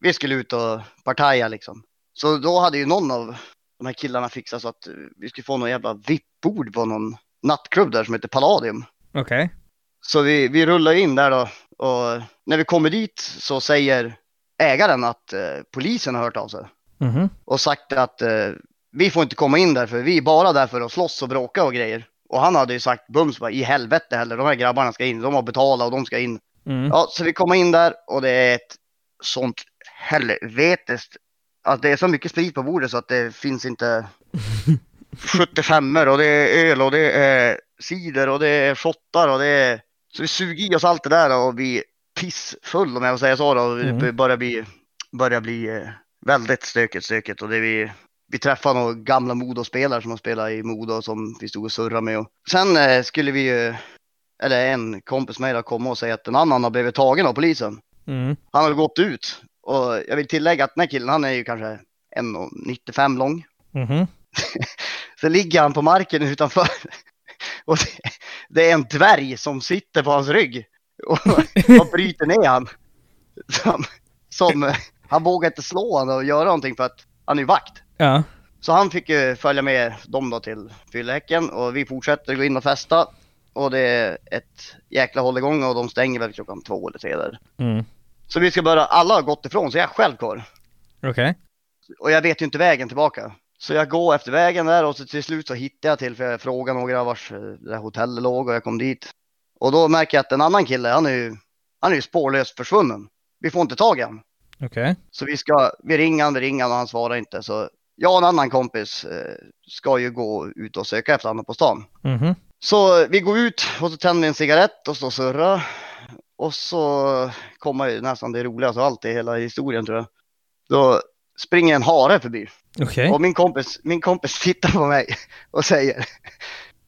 vi skulle ut och partaja liksom. Så då hade ju någon av de här killarna fixat så att eh, vi skulle få någon jävla VIP-bord på någon nattklubb där som heter Palladium. Okej. Så vi, vi rullar in där då och när vi kommer dit så säger ägaren att eh, polisen har hört av sig Mhm. och sagt att eh, vi får inte komma in där för vi är bara där för att slåss och bråka och grejer. Och han hade ju sagt bums bara i helvete heller, de här grabbarna ska in, de har betalat och de ska in. Mm. Ja, så vi kommer in där och det är ett sånt helvetes, att det är så mycket sprit på bordet så att det finns inte 75 och det är öl och det är cider och det är shottar och det är... Så vi suger i oss allt det där och vi pissfull om jag får säga så då. Mm. Det börjar bli, börjar bli eh, väldigt stökigt, stökigt och det vi... Vi träffade några gamla Modo-spelare som har spelat i Modo som vi stod och surrade med. Och sen eh, skulle vi ju, eller en kompis med mig komma och säga att en annan har blivit tagen av polisen. Mm. Han har gått ut och jag vill tillägga att den här killen han är ju kanske 1,95 lång. Mhm. Så ligger han på marken utanför och det, det är en dvärg som sitter på hans rygg och, och bryter ner han. Som, som, han vågar inte slå honom och göra någonting för att han är vakt. Ja. Så han fick ju följa med dem då till fyllehäcken och vi fortsätter gå in och festa. Och det är ett jäkla hålligång och de stänger väl klockan två eller tre där. Mm. Så vi ska börja, alla har gått ifrån så jag är själv kvar. Okej. Och jag vet ju inte vägen tillbaka. Så jag går efter vägen där och så till slut så hittar jag till för jag frågade några vars eh, hotellet låg och jag kom dit. Och då märker jag att en annan kille, han är ju, han är ju spårlöst försvunnen. Vi får inte tag i honom. Okej. Så vi ska, vi ringer han, vi ringer han och han svarar inte. Så jag och en annan kompis eh, ska ju gå ut och söka efter honom på stan. Mhm. Så vi går ut och så tänder vi en cigarett och och surrar. Och så kommer ju nästan det roligaste av allt i hela historien tror jag. Då springer en hare förbi. Okej. Och min kompis, min kompis tittar på mig och säger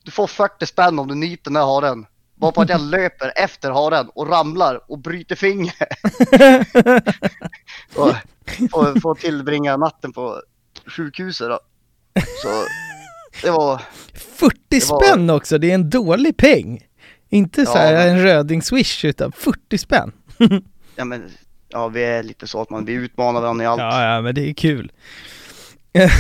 Du får 40 spänn om du nyper den här haren. För att jag löper efter haren och ramlar och bryter finger. och får, får tillbringa natten på sjukhuset då. Så det var, 40 Det var- spänn också, det är en dålig peng. Inte så Ja, här men- en röding swish utan 40 spänn. ja men, ja vi är lite så att man, vi utmanar varandra i allt. Ja, ja, men det är kul.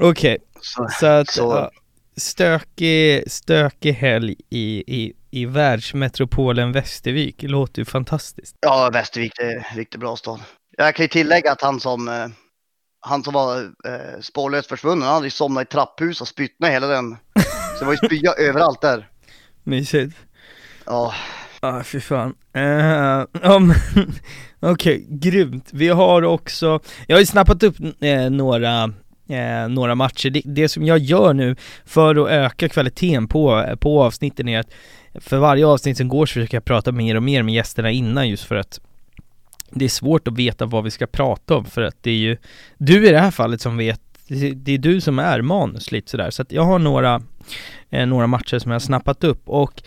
Okej, Så, så att Så- ja, stökig, stökig helg i, i, i världsmetropolen Västervik, låter ju fantastiskt. ja, Västervik det är en riktigt bra stad. Jag kan ju tillägga att han som, eh, han som var eh, spårlöst försvunnen, han hade ju somnat i trapphus och spytt ner hela den. Så det var ju spya överallt där. Mysigt. Ja, Ja, fy fan. Uh, men, Okej, grymt. Vi har också, jag har ju snappat upp eh, några, eh, några matcher. Det, det som jag gör nu för att öka kvaliteten på, på avsnitten är att för varje avsnitt som går så försöker jag prata mer och mer med gästerna innan just för att det är svårt att veta vad vi ska prata om för att det är ju du i det här fallet som vet det är du som är manus lite sådär så att jag har några, eh, några matcher som jag har snappat upp och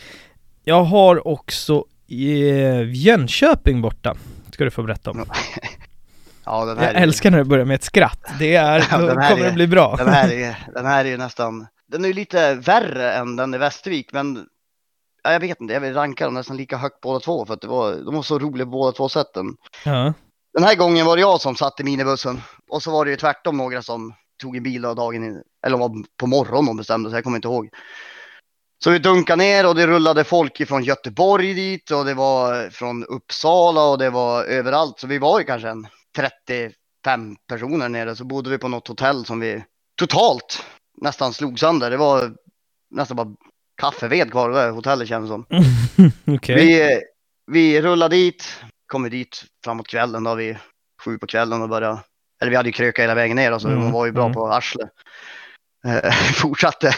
jag har också eh, Jönköping borta, ska du få berätta om. ja den här, Jag älskar när det börjar med ett skratt, det är, Ja, då kommer är- det bli bra. Den här, är, den här är ju nästan, den är lite värre än den i Västervik, men jag vet inte, jag vill ranka dem nästan lika högt båda två för att det var, de var så roliga på båda två sätten. Ja, Den här gången var det jag som satt i minibussen och så var det ju tvärtom några som tog en bil då dagen in, eller var på morgonen de bestämde sig, jag kommer inte ihåg. Så vi dunkade ner och det rullade folk från Göteborg dit och det var från Uppsala och det var överallt. Så vi var ju kanske en 35 personer nere så bodde vi på något hotell som vi totalt nästan slog sönder. Det var nästan bara kaffeved kvar det där hotellet kändes som. okej. Vi, vi rullade dit, kom dit framåt kvällen då, vi sju på kvällen och började, eller vi hade ju kröka hela vägen ner så Mm, man var ju bra mm. på arslet. Eh, fortsatte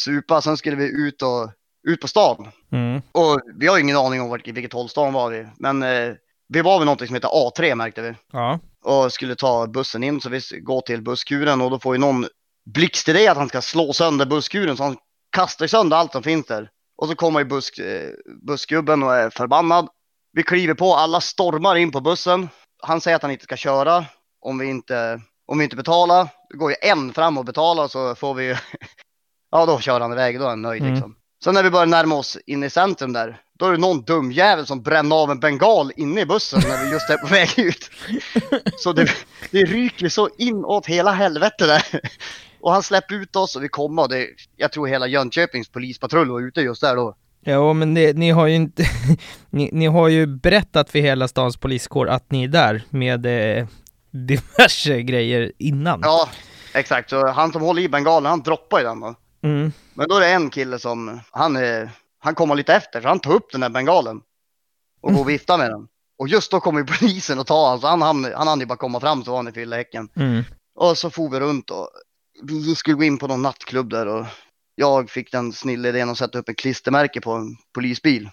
supa, sen skulle vi ut och ut på stan. Mm. Och vi har ju ingen aning om vart, vilket håll stan var i, men eh, vi var vid någonting som heter A3 märkte vi. Ja. Och skulle ta bussen in så vi går till busskuren och då får ju någon blixtidé att han ska slå sönder busskuren så han kastar sönder allt som finns där. Och så kommer ju buss, eh, bussgubben och är förbannad. Vi kliver på, alla stormar in på bussen. Han säger att han inte ska köra om vi inte, om vi inte betalar. Då går ju en fram och betalar så får vi Ja, då kör han iväg, då är han nöjd Mm. liksom. Sen när vi börjar närma oss in i centrum där, då är det någon dum jävel som bränner av en bengal inne i bussen när vi just är på väg ut. Så det, det ryker så inåt hela helvete där. Och han släpper ut oss och vi kommer och det, jag tror hela Jönköpings polispatrull var ute just där då. Ja, men det, ni har ju inte... ni, ni har ju berättat för hela stans poliskår att ni är där med eh, diverse grejer innan. Ja, exakt. Så han som håller i bengalen, han droppar ju den då. Mm. Men då är det en kille som, han, är, han kommer lite efter, så han tar upp den där bengalen och går och viftar med den. Och just då kommer polisen och tar honom, så han, han, han hann ju bara komma fram så var han i fyllehäcken. Mm. Och så for vi runt och vi skulle gå in på någon nattklubb där och jag fick den snilla idén att sätta upp en klistermärke på en polisbil.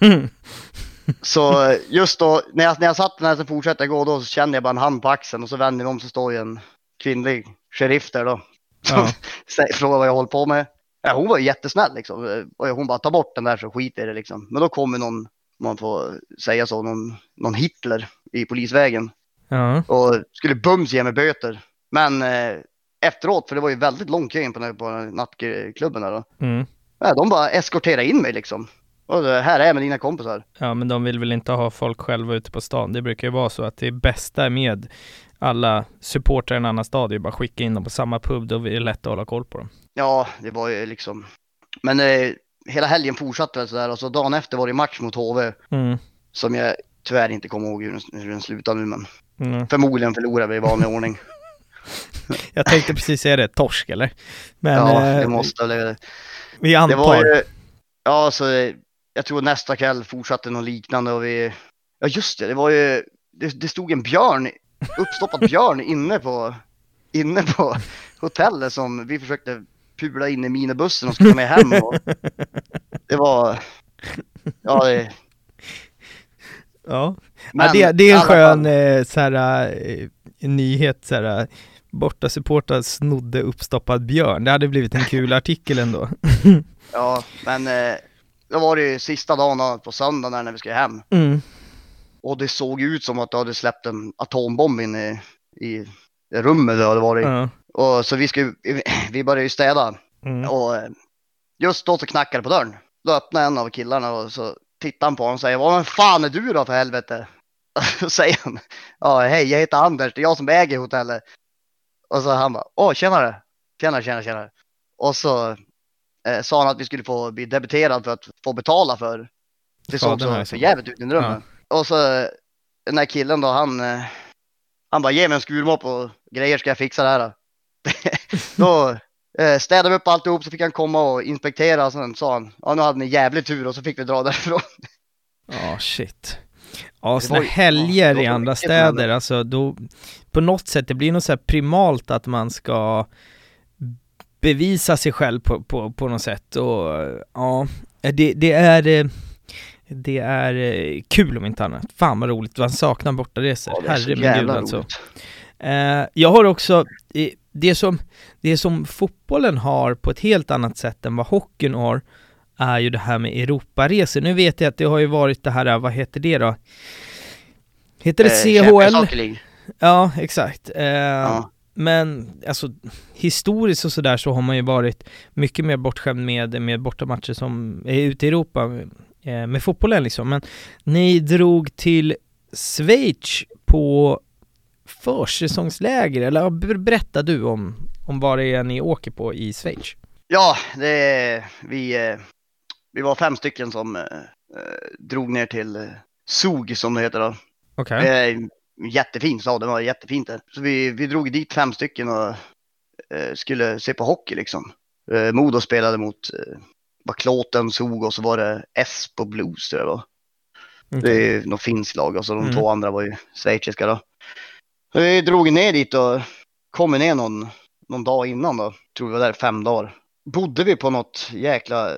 Mm. Så just då, när jag, när jag satt där så fortsatte jag gå, då kände jag bara en hand på axeln och så vände jag om så står ju en kvinnlig sheriff där då. Ja. frågar vad jag håller på med. Ja, hon var ju jättesnäll liksom. Och hon bara tar bort den där så skiter det liksom. Men då kommer någon, man får säga så, någon, någon Hitler i polisvägen ja. och skulle bums ge mig böter. Men eh, efteråt, för det var ju väldigt lång kö in på, på nattklubben där då. Mm. Ja, de bara eskorterade in mig liksom. Och det, här är jag med dina kompisar. Ja, men de vill väl inte ha folk själva ute på stan. Det brukar ju vara så att det bästa med alla supportrar i en annan stad är ju bara skicka in dem på samma pub, då är det lätt att hålla koll på dem. Ja, det var ju liksom. Men eh, hela helgen fortsatte väl sådär och så dagen efter var det match mot HV Mm. som jag tyvärr inte kommer ihåg hur den, hur den slutade nu men Mm. förmodligen förlorade vi i vanlig ordning. Jag tänkte precis säga det, torsk eller? Men ja, eh, det måste väl. vi Det antar. var ju, ja så eh, jag tror nästa kväll fortsatte något liknande och vi, ja just det, det var ju, det, det stod en björn, uppstoppad björn inne på, inne på hotellet som vi försökte pula in i minibussen och skulle med hem och det var, ja det, Ja, men ja det, det är en skön fall- eh, så här, eh, nyhet så här. Borta supportrar snodde uppstoppad björn. Det hade blivit en kul artikel ändå. Ja, men eh, då var det ju sista dagen på söndagen när vi skulle hem. Mm. Och det såg ut som att det hade släppt en atombomb in i, i rummet där det var. Ja. Och så vi, skulle, vi började ju städa. Mm. Och eh, just då så knackade det på dörren. Då öppnade en av killarna och så tittar han på honom och säger Vad fan är du då för helvete? Och säger han Ja hej jag heter Anders, det är jag som äger hotellet. Och så han bara Åh tjenare, tjenare tjenare tjenare. Och så eh, sa han att vi skulle få bli debiterad för att få betala för det såg så för jävligt ut i rummet. Och så den här killen då han eh, han bara ge mig en skurmopp och grejer ska jag fixa det här. då eh, städade vi upp alltihop så fick han komma och inspektera och sen sa han ja nu hade ni jävligt tur och så fick vi dra därifrån. Ja, shit. Ja, sådana helger ja, i andra städer, alltså då, på något sätt, det blir nog så primalt att man ska bevisa sig själv på, på, på något sätt och ja, det, det är det är kul om inte annat. Fan vad roligt, man saknar bortaresor. Ja, Herre min gud alltså. roligt. Eh, jag har också, det som, det som fotbollen har på ett helt annat sätt än vad hockeyn har, är ju det här med Europaresor. Nu vet jag att det har ju varit det här, eh, vad heter det då? Heter det Eh, CHL? Ja, exakt. Eh, Ja. Men alltså historiskt och sådär så har man ju varit mycket mer bortskämd med, med bortamatcher som är ute i Europa eh, med fotbollen liksom. Men ni drog till Schweiz på försäsongsläger, eller ber- berätta du om, om vad det är ni åker på i Schweiz. Ja, det är, vi, eh, vi var fem stycken som eh, eh, drog ner till eh, Zug som det heter då. Okej. Det är en jättefin stad, det var jättefint där. Så vi, vi drog dit fem stycken och eh, skulle se på hockey liksom. Eh, Modo spelade mot eh, var Klåten, Zug och så var det Espo Blues tror jag det var. Det är något finskt lag och så de Mm. två andra var ju schweiziska då. Så vi drog ner dit och kom ner någon, någon dag innan då. Tror vi var där fem dagar. Bodde vi på något jäkla,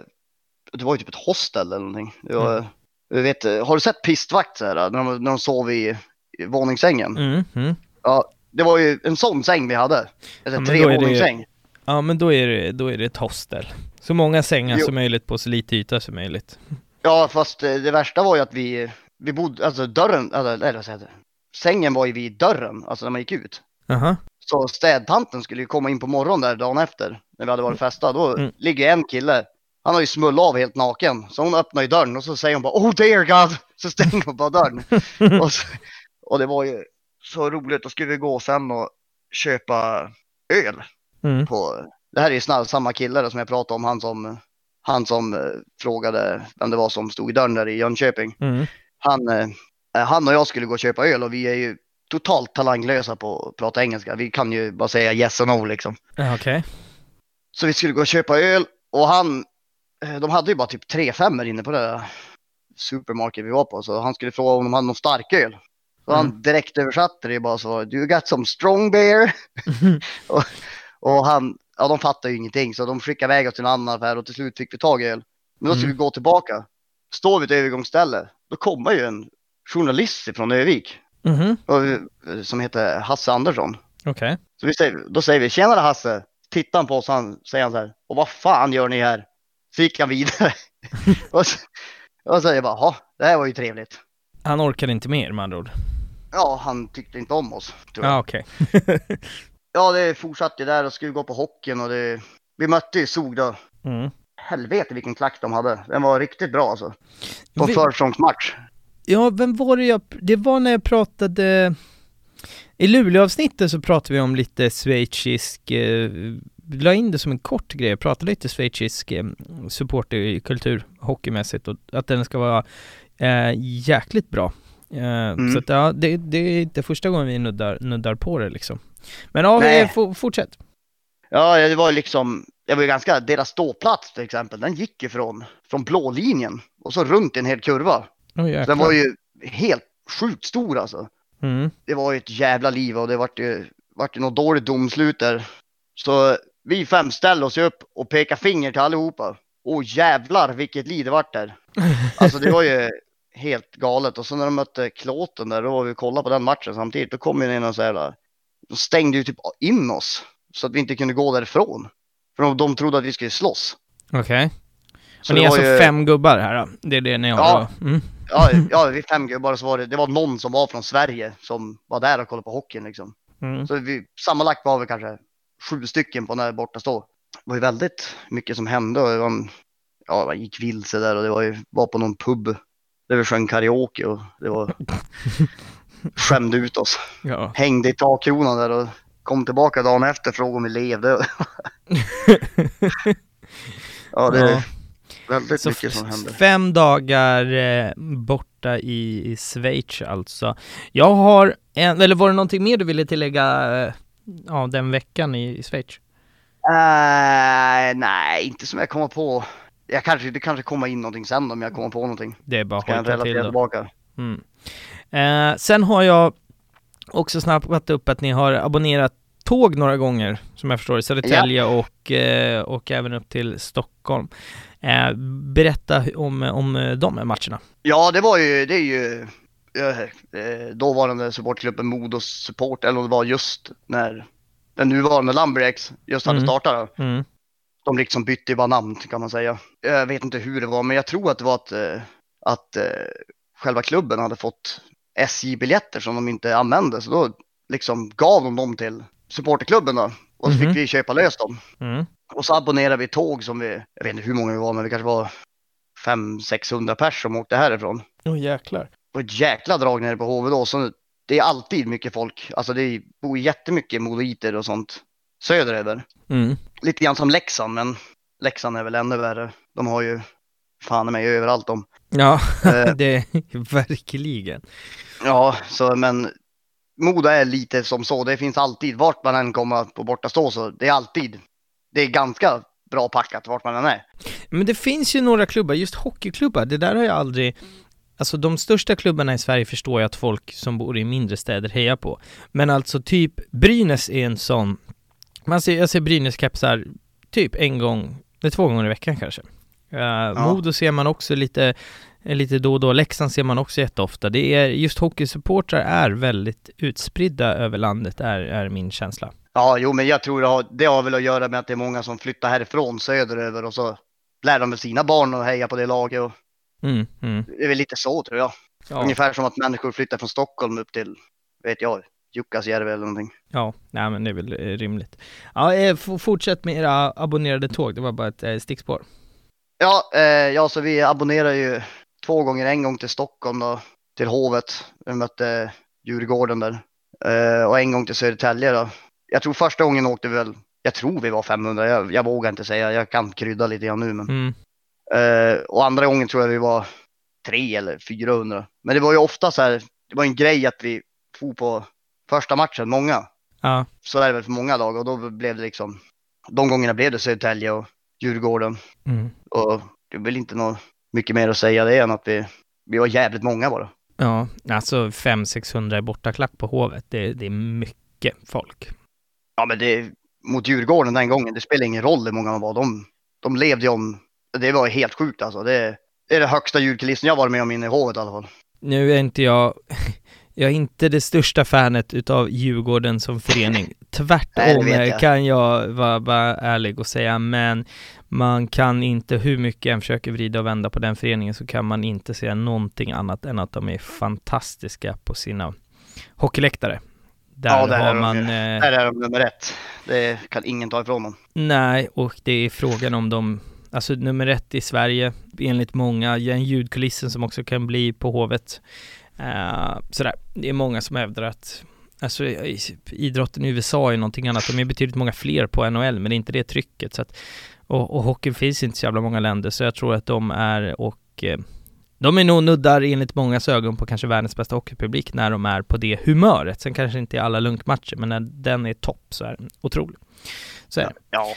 det var ju typ ett hostel eller någonting. Det var, Mm. Du vet, har du sett pistvakt så här, när de, när de sov i, i våningssängen? Mm, mm. Ja, det var ju en sån säng vi hade. Ja, är det- trevåningssäng. Ja men då är det, då är det ett hostel. Så många sängar Jo. som möjligt på så lite yta som möjligt. Ja, fast eh, det värsta var ju att vi, vi bodde, alltså dörren, eller, eller vad säger jag? Sängen var ju vid dörren, alltså när man gick ut. Aha. Så städtanten skulle ju komma in på morgonen där dagen efter, när vi hade varit festa. Då Mm. ligger en kille, han har ju smullat av helt naken. Så hon öppnar ju dörren och så säger hon bara Oh dear God! Så stänger hon bara dörren. och, så, och det var ju så roligt, då skulle vi gå sen och köpa öl. Mm. På, det här är ju snarare samma kille som jag pratade om, han som, han som eh, frågade vem det var som stod i dörren där i Jönköping. Mm. Han, eh, han och jag skulle gå och köpa öl och vi är ju totalt talanglösa på att prata engelska. Vi kan ju bara säga yes och no liksom. Okej. Så vi skulle gå och köpa öl och han, de hade ju bara typ tre femmer inne på det supermarket vi var på. Så han skulle fråga om de hade någon starköl. Så han direkt översatte det bara så, you got some strong beer? och, och han, ja de fattade ju ingenting så de skickade iväg oss till en annan affär och till slut fick vi tag i öl. Men då skulle Mm. vi gå tillbaka. Står vi ett övergångsställe, då kommer ju en journalist från Övik Mhm. och, eh, som heter Hasse Andersson. Okej. Så vi säger, då säger vi tjenare Hasse. Tittar han på oss han säger han så här. Och vad fan gör ni här? Så gick han vidare. och, så, och så jag bara, "Jaha, det här var ju trevligt. Han orkade inte mer med andra ord. Ja, han tyckte inte om oss. Tror jag. Ja okej. Ja, det fortsatte där och skulle gå på hockeyn och det, vi mötte ju Zug då. Mm. Helvete vilken klack de hade. Den var riktigt bra alltså. På Vi- försäsongsmatch. Ja, vem var det jag... Det var när jag pratade... I Luleå-avsnittet så pratade vi om lite schweizisk... Eh, la in det som en kort grej, jag pratade lite schweizisk eh, supporterkultur hockeymässigt och att den ska vara eh, jäkligt bra. Eh, Mm. Så att ja, det, det är inte första gången vi nuddar, nuddar på det liksom. Men ja, Nej. for, fortsätt. Ja, det var liksom, det var ju ganska, deras ståplats till exempel, den gick ju från, från blå linjen och så runt en hel kurva. Oh, den var ju helt sjukt stor alltså. mm. det var ju ett jävla liv och det vart ju, vart ju något dåligt domslut där. Så vi fem ställde oss upp och pekade finger till allihopa. Åh jävlar vilket liv det vart där. Alltså det var ju helt galet. Och så när de mötte Klåten där, då var vi och kollade på den matchen samtidigt. Då kom ju in och så här, de stängde ju typ in oss. Så att vi inte kunde gå därifrån. För de, de trodde att vi skulle slåss. Okej. Så Och ni är alltså ju- fem gubbar här då? Det är det ni har? Ja. Mm. Ja, ja, vi fem gubbar så var det, det var någon som var från Sverige som var där och kollade på hockeyn liksom. Mm. Så vi, sammanlagt var vi kanske sju stycken på den här borta stå. Det var ju väldigt mycket som hände och en, ja, man gick vilse där och det var ju, var på någon pub där vi sjöng karaoke och det var, skämde ut oss. Ja. Hängde i takkronan där och kom tillbaka dagen efter och frågade om vi levde. ja, det är Ja. väldigt Så mycket som f- hände. fem dagar eh, borta i, i Schweiz alltså. Jag har en, eller var det någonting mer du ville tillägga eh, ja, den veckan i, i Schweiz? Äh, nej, inte som jag kommer på. Jag kanske, det kanske kommer in någonting sen om jag kommer på någonting. Det är bara att hojta till då. tillbaka. Mm. Eh, sen har jag också snappat upp att ni har abonnerat tåg några gånger, som jag förstår det, Södertälje och, eh, och även upp till Stockholm. Eh, berätta om, om de matcherna. Ja, det var ju, det är ju eh, dåvarande supportklubben Modos support, eller om det var just när den nuvarande Lumberjacks just hade Mm. startat. Mm. De liksom bytte bara namn kan man säga. Jag vet inte hur det var, men jag tror att det var att, eh, att eh, själva klubben hade fått SJ-biljetter som de inte använde. Så då liksom gav de dem till supporterklubben då. Och så Mhm. fick vi köpa lös dem. Mm. Och så abonnerade vi tåg som vi, jag vet inte hur många vi var, men vi kanske var 500-600 pers som åkte härifrån. Åh jäklar. Var ett jäkla drag nere på HV då. Så det är alltid mycket folk. Alltså det bor jättemycket modoiter och sånt söderöver. Mm. Lite grann som Leksand, men Leksand är väl ännu värre. De har ju fan mig överallt de. Ja, Eh, det är verkligen. ja, så men Moda är lite som så. Det finns alltid, vart man än kommer på borta stå så det är alltid, det är ganska bra packat vart man än är. Men det finns ju några klubbar, just hockeyklubbar, det där har jag aldrig Alltså de största klubbarna i Sverige förstår jag att folk som bor i mindre städer hejar på Men alltså typ Brynäs är en sån Man ser, jag ser Brynäs-kepsar typ en gång, eller två gånger i veckan kanske uh, Modo ser man också lite lite då och då. Leksand ser man också jätteofta. Det är, just hockeysupportrar är väldigt utspridda över landet, är, är min känsla. Ja, jo, men jag tror det har, det har väl att göra med att det är många som flyttar härifrån söderöver och så lär de med sina barn att heja på det laget. Och Mm, mm. det är väl lite så tror jag. Ja, Ungefär som att människor flyttar från Stockholm upp till, vet jag, Jukkasjärvi eller någonting. ja, nej men det är väl eh, rimligt. Ja, eh, fortsätt med era abonnerade tåg, det var bara ett eh, stickspår. Ja, eh, ja, så vi abonnerar ju två gånger. En gång till Stockholm då, till Hovet. Vi mötte Djurgården där. Eh, och en gång till Södertälje då. Jag tror första gången åkte vi väl, jag tror vi var 500. Jag, jag vågar inte säga, jag kan krydda lite grann nu. Men, Mm. Eh, och andra gången tror jag vi var 3 eller 400. Men det var ju ofta så här, det var en grej att vi for på första matchen, många. Ja, Så är det väl för många lag och då blev det liksom, de gångerna blev det Södertälje och Djurgården. mm. Och det är väl inte något mycket mer att säga det än att vi, vi var jävligt många bara. ja alltså 500-600 i bortaklack på Hovet, det, det är mycket folk. Ja men det, mot Djurgården den gången, det spelar ingen roll hur många man var. De, de levde ju om, det var helt sjukt alltså. Det, är det högsta ljudkulissen jag varit med om inne i Hovet i alla fall. Nu är inte jag, jag är inte det största fanet utav Djurgården som förening. Nej, Tvärtom vet jag. kan jag vara, vara ärlig och säga, men man kan inte, hur mycket än försöker vrida och vända på den föreningen, så kan man inte säga någonting annat än att de är fantastiska på sina hockeyläktare. Där Ja, det är har de man... Eh, Där är de nummer ett. Det kan ingen ta ifrån dem. Nej, och det är frågan om de, alltså nummer ett i Sverige, enligt många, den ljudkulissen som också kan bli på Hovet. Uh, sådär, det är många som hävdar att Alltså idrotten i USA är någonting annat, de är betydligt många fler på NHL, men det är inte det trycket. Så att, och, och hockey finns inte så jävla många länder, så jag tror att de är och eh, de är nog nuddar enligt mångas ögon på kanske världens bästa hockeypublik när de är på det humöret. Sen kanske inte i alla lunkmatcher, men när den är topp så är den otrolig. Så är det. Ja,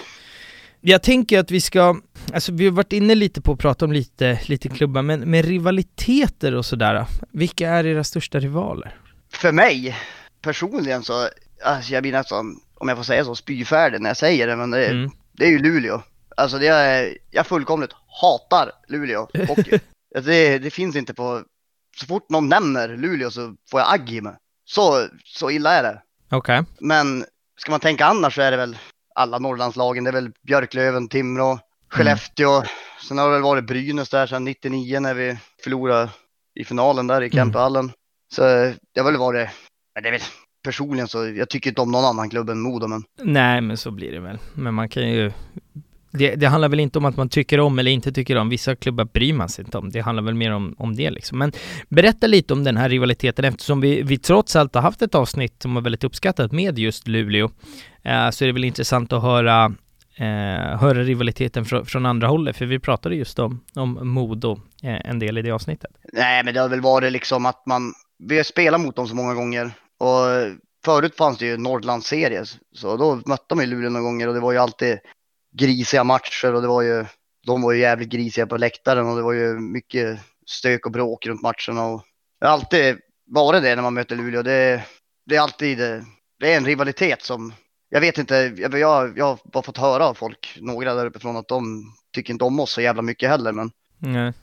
Jag tänker att vi ska, alltså vi har varit inne lite på att prata om lite, lite klubbar, men med rivaliteter och sådär, vilka är era största rivaler? för mig personligen så, alltså jag blir nästan, om jag får säga så, spyfärdig när jag säger det, men det, Mm. det är ju Luleå. Alltså det är, jag fullkomligt hatar Luleå hockey. Det, det finns inte på, så fort någon nämner Luleå så får jag agg i mig. Så, så illa är det. Okej. Men ska man tänka annars så är det väl alla Norrlandslagen. Det är väl Björklöven, Timrå, Skellefteå. Sen har det väl varit Brynäs där sedan 99 när vi förlorade i finalen där i Kempehallen. Så det har väl varit, men det är väl personligen så, jag tycker inte om någon annan klubb än Modo men Nej, men så blir det väl. Men man kan ju... Det, det handlar väl inte om att man tycker om eller inte tycker om. Vissa klubbar bryr man sig inte om. Det handlar väl mer om, om det liksom. Men berätta lite om den här rivaliteten eftersom vi, vi trots allt har haft ett avsnitt som var väldigt uppskattat med just Luleå. Eh, så är det väl intressant att höra, eh, höra rivaliteten från, från andra hållet. För vi pratade just om, om Modo eh, en del i det avsnittet. Nej, men det har väl varit liksom att man, vi har spelat mot dem så många gånger och förut fanns det ju Norrlandsserier, så då mötte man ju Luleå några gånger och det var ju alltid grisiga matcher och det var ju, de var ju jävligt grisiga på läktaren och det var ju mycket stök och bråk runt matcherna och det har alltid varit det när man möter Luleå. Det, det är alltid, det är en rivalitet som, jag vet inte, jag, jag, jag har bara fått höra av folk, några där uppifrån att de tycker inte om oss så jävla mycket heller men Nej.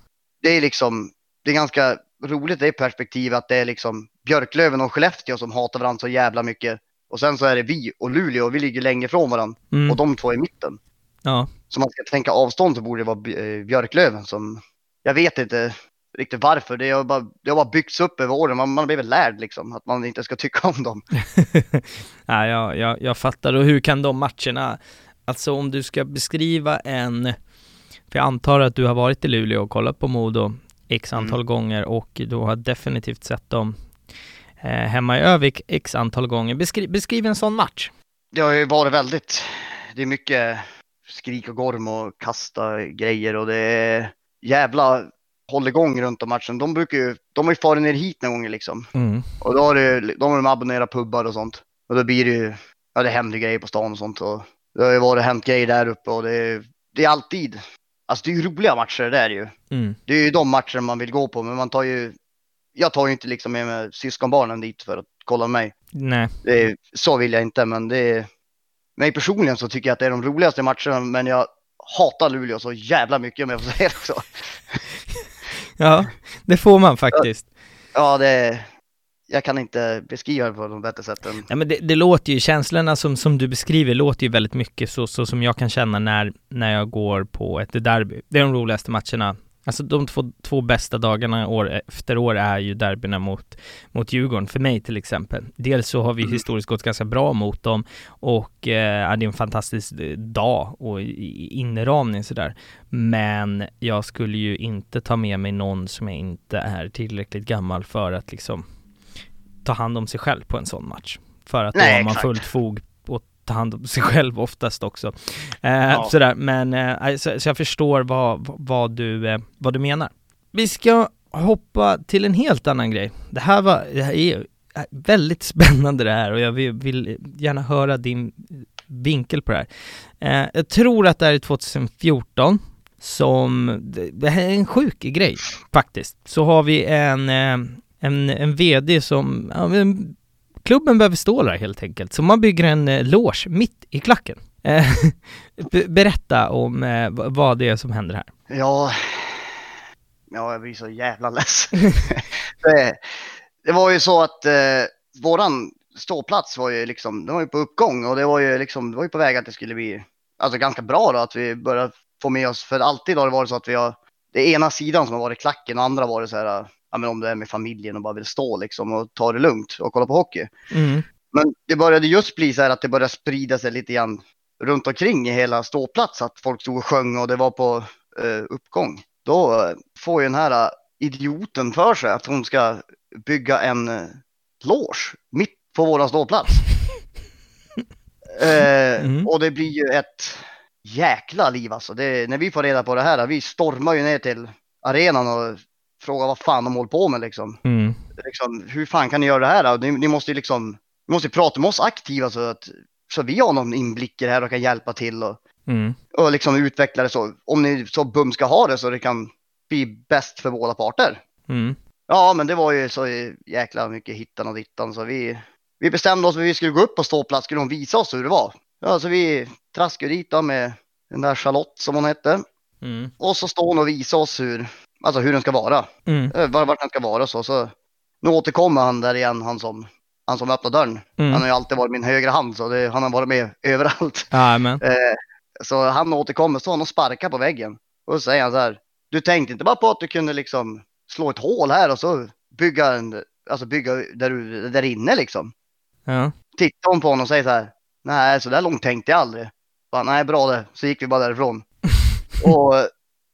det är liksom, det är ganska roligt det perspektivet att det är liksom Björklöven och Skellefteå som hatar varandra så jävla mycket. Och sen så är det vi och Luleå och vi ligger längre ifrån varandra Mm. och de två i mitten. Ja. Så man ska tänka avstånd så borde det vara eh, Björklöven som, jag vet inte riktigt varför, det har bara, det har bara byggts upp över åren, man, man har blivit lärd liksom att man inte ska tycka om dem. ja, jag, jag, jag fattar. Och hur kan de matcherna, alltså om du ska beskriva en, för jag antar att du har varit i Luleå och kollat på Modo x antal Mm. gånger och du har definitivt sett dem eh, hemma i Övik x antal gånger. Beskri, beskriv en sån match. Det har ju varit väldigt, det är mycket skrik och gorm och kasta grejer och det är jävla hålligång runt om matchen. De brukar ju, de har ju farit ner hit några gånger liksom. Mm. Och då har, det, har de abonnerat pubbar och sånt. Och då blir det ju, ja det händer grejer på stan och sånt. Och det har ju varit hänt grejer där uppe och det, är- det är alltid, alltså det är ju roliga matcher det där ju. Mm. Det är ju de matcher man vill gå på, men man tar ju, jag tar ju inte liksom med mig syskonbarnen dit för att kolla mig. Nej. Är, så vill jag inte, men det är, mig personligen så tycker jag att det är de roligaste matcherna, men jag hatar Luleå så jävla mycket om jag får säga det så. Ja, det får man faktiskt. Ja, det, jag kan inte beskriva det på något bättre sätt än... Ja, men det, det låter ju, känslorna som, som du beskriver låter ju väldigt mycket så, så som jag kan känna när, när jag går på ett derby. Det är de roligaste matcherna. Alltså de två, två bästa dagarna år efter år är ju derbyna mot, mot Djurgården, för mig till exempel. Dels så har vi Mm. historiskt gått ganska bra mot dem och eh, det är en fantastisk eh, dag och inramning sådär. Men jag skulle ju inte ta med mig någon som jag inte är tillräckligt gammal för att liksom ta hand om sig själv på en sån match. För att då Nej, har man exakt. fullt fog ta hand om sig själv oftast också. Eh, Ja. Sådär, men eh, så, så jag förstår vad, vad, du, eh, vad du menar. Vi ska hoppa till en helt annan grej. Det här var, det här är är väldigt spännande det här och jag vill, vill gärna höra din vinkel på det här. Eh, jag tror att det här är 2014 som, det, här är en sjuk grej faktiskt. Så har vi en, eh, en, en VD som, ja, klubben behöver stålar helt enkelt, så man bygger en eh, loge mitt i klacken. Eh, be- berätta om eh, vad det är som händer här. Ja, ja jag blir så jävla ledsen. det, det var ju så att eh, våran ståplats var ju liksom, den var ju på uppgång och det var ju liksom, det var ju på väg att det skulle bli, alltså ganska bra då att vi började få med oss, för alltid har det varit så att vi har, det ena sidan som har varit klacken och andra var det så här, ja men om det är med familjen och bara vill stå liksom och ta det lugnt och kolla på hockey. Mm. Men det började just bli så här att det började sprida sig lite grann runt omkring i hela ståplats. Att folk stod och sjöng och det var på eh, uppgång. Då eh, får ju den här eh, idioten för sig att hon ska bygga en eh, loge mitt på våran ståplats. eh, Mm. Och det blir ju ett jäkla liv alltså. Det, när vi får reda på det här, vi stormar ju ner till arenan och frågar vad fan de håller på med liksom Mm. liksom, hur fan kan ni göra det här då? Ni, ni måste ju liksom, ni måste prata med oss aktiva så att så vi har någon inblick i det här och kan hjälpa till och, Mm. och liksom utveckla det så. Om ni så bum ska ha det så det kan bli bäst för båda parter. Mm. Ja, men det var ju så jäkla mycket hittan och dittan så vi, vi bestämde oss för att vi skulle gå upp på ståplats, skulle hon visa oss hur det var. Ja, så vi traskade dit då med den där Charlotte som hon hette. Mm. Och så står hon och visar oss hur, alltså hur den ska vara. Mm. Eh, var, vart den ska vara så. så. Nu återkommer han där igen, han som, han som öppnar dörren. Han Mm. har ju alltid varit min högra hand så det, han har varit med överallt. Jajamän. Eh, så han återkommer, så han och sparkar på väggen. Och så säger han så här, du tänkte inte bara på att du kunde liksom slå ett hål här och så bygga, en, alltså bygga där, där inne liksom. Ja. Tittar hon på honom och säger så här, nej så där långt tänkte jag aldrig. Bara, nej bra det, så gick vi bara därifrån. och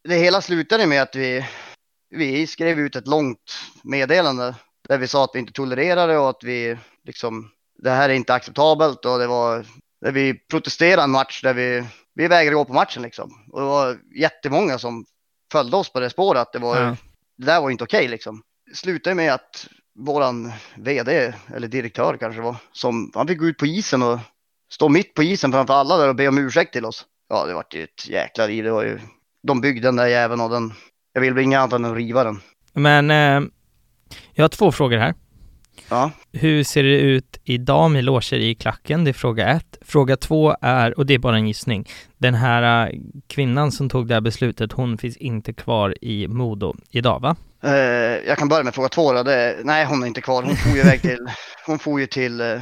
det hela slutade med att vi, vi skrev ut ett långt meddelande där vi sa att vi inte tolererar det och att vi liksom, det här är inte acceptabelt och det var, där vi protesterade en match där vi, vi vägrade gå på matchen liksom. Och det var jättemånga som följde oss på det spåret, att det var, Ja. det där var inte okej liksom. Det slutade med att våran vd, eller direktör kanske var, som, han fick gå ut på isen och stå mitt på isen framför alla där och be om ursäkt till oss. Ja, det vart ju ett jäkla liv. Det var ju, de byggde den där jäveln och den, jag vill väl inget annat än att riva den. Men eh, jag har två frågor här. Ja. Hur ser det ut idag med loger i klacken? Det är fråga ett. Fråga två är, och det är bara en gissning, den här eh, kvinnan som tog det här beslutet, hon finns inte kvar i Modo idag va? Eh, jag kan börja med fråga två då. Det, nej, hon är inte kvar. Hon får ju iväg till, hon får ju till eh,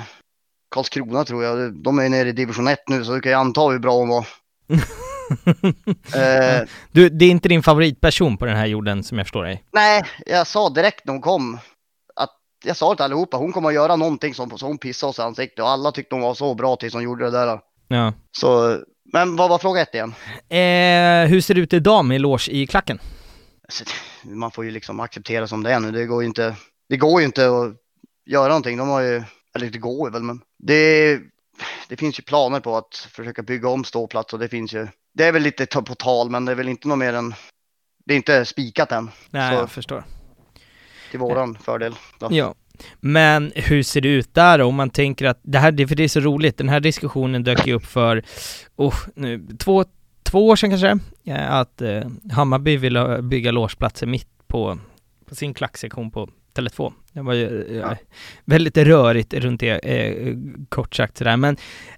Karlskrona tror jag. De är nere i division 1 nu så du kan ju anta hur bra hon var. Eh, Du, det är inte din favoritperson på den här jorden som jag förstår dig? nej, jag sa direkt när hon kom att jag sa till allihopa, hon kommer att göra någonting som, så hon pissade oss i ansiktet och alla tyckte hon var så bra tills hon gjorde det där. Ja. Så, men vad var fråga ett igen? Eh, hur ser det ut idag med loge i klacken? Alltså, man får ju liksom acceptera som det är nu. Det går ju inte, det går ju inte att göra någonting. De har ju, eller det går ju väl, men det, det finns ju planer på att försöka bygga om ståplats och det finns ju, det är väl lite på tal, men det är väl inte något mer än, det är inte spikat än Nej, Så- jag förstår. till våran fördel. Då. Ja. Men hur ser det ut där? Om man tänker att det här, det- för det är så roligt, den här diskussionen dök ju upp för, oh, nu, två, två år sedan kanske, eh, att eh, Hammarby ville bygga logeplatser mitt på, på sin klacksektion på Tele2. Det var ju eh, väldigt rörigt runt det, eh, kort sagt sådär. Men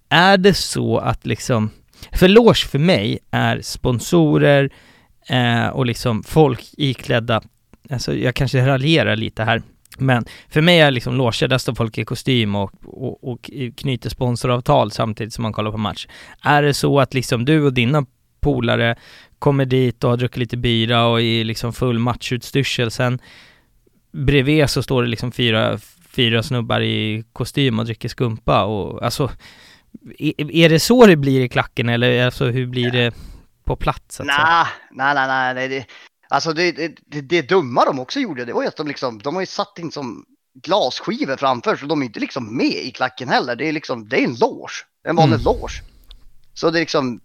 är det så att liksom, för loge för mig är sponsorer eh, och liksom folk iklädda alltså jag kanske raljerar lite här, men för mig är liksom loger, där står folk i kostym och, och, och knyter sponsoravtal samtidigt som man kollar på match. Är det så att liksom du och dina polare kommer dit och har druckit lite bira och i liksom full matchutstyrsel, sen bredvid så står det liksom fyra, fyra snubbar i kostym och dricker skumpa och alltså är det så det blir i klacken eller alltså hur blir det på plats? Nej, nej, nej, nej, det, alltså det, det, det dumma de också gjorde, det var ju att de liksom, de har ju satt in som glasskivor framför så de är inte liksom med i klacken heller. Det är liksom, det är en loge, en vanlig mm. loge. Så det är liksom,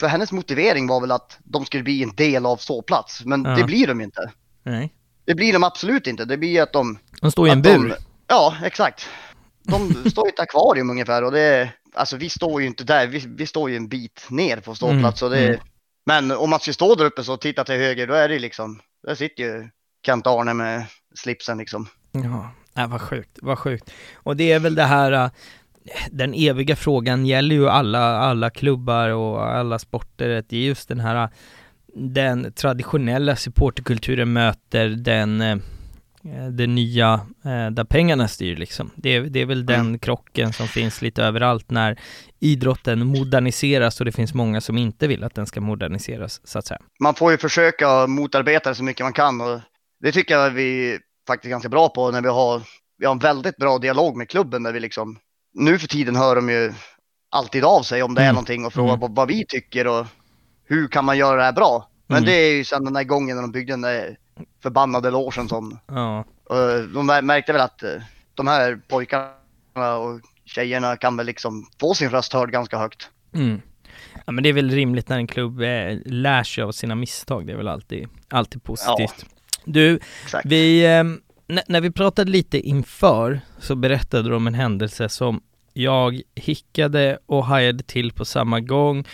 för hennes motivering var väl att de skulle bli en del av ståplats, men ja. det blir de inte. Nej. Det blir de absolut inte. Det blir att de... De står i en bur. De, ja, exakt. De står i ett akvarium ungefär och det Alltså vi står ju inte där, vi, vi står ju en bit ner på ståplats. Mm. Det, mm. Men om man ska stå där uppe så titta till höger, då är det liksom, där sitter ju Kent Arne med slipsen liksom. Ja, äh, vad sjukt, vad sjukt. Och det är väl det här, äh, den eviga frågan gäller ju alla, alla klubbar och alla sporter, det är just den här, äh, den traditionella supporterkulturen möter den äh, det nya eh, där pengarna styr liksom. Det, det är väl den mm. krocken som finns lite överallt när idrotten moderniseras och det finns många som inte vill att den ska moderniseras så att säga. Man får ju försöka motarbeta det så mycket man kan och det tycker jag vi faktiskt är ganska bra på när vi har, vi har en väldigt bra dialog med klubben där vi liksom, nu för tiden hör de ju alltid av sig om det mm. är någonting och frågar mm. vad vi tycker och hur kan man göra det här bra. Men mm. det är ju sedan den där gången när de byggde den där förbannade logen som... Ja. De märkte väl att eh, de här pojkarna och tjejerna kan väl liksom få sin röst hörd ganska högt. Mm. Ja men det är väl rimligt när en klubb eh, lär sig av sina misstag, det är väl alltid, alltid positivt. Ja. Du, Exakt. vi, eh, när vi pratade lite inför så berättade du om en händelse som jag hickade och hajade till på samma gång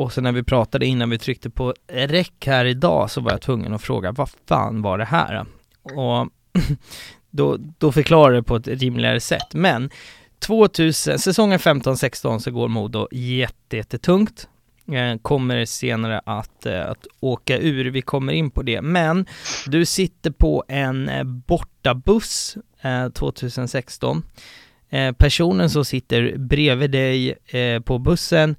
och sen när vi pratade innan vi tryckte på räck här idag så var jag tvungen att fråga vad fan var det här? Och då, då förklarar det på ett rimligare sätt. Men 2000, säsongen 15-16 så går Modo jättetungt. Eh, kommer senare att, eh, att åka ur, vi kommer in på det. Men du sitter på en eh, bortabuss 2016. Personen som sitter bredvid dig på bussen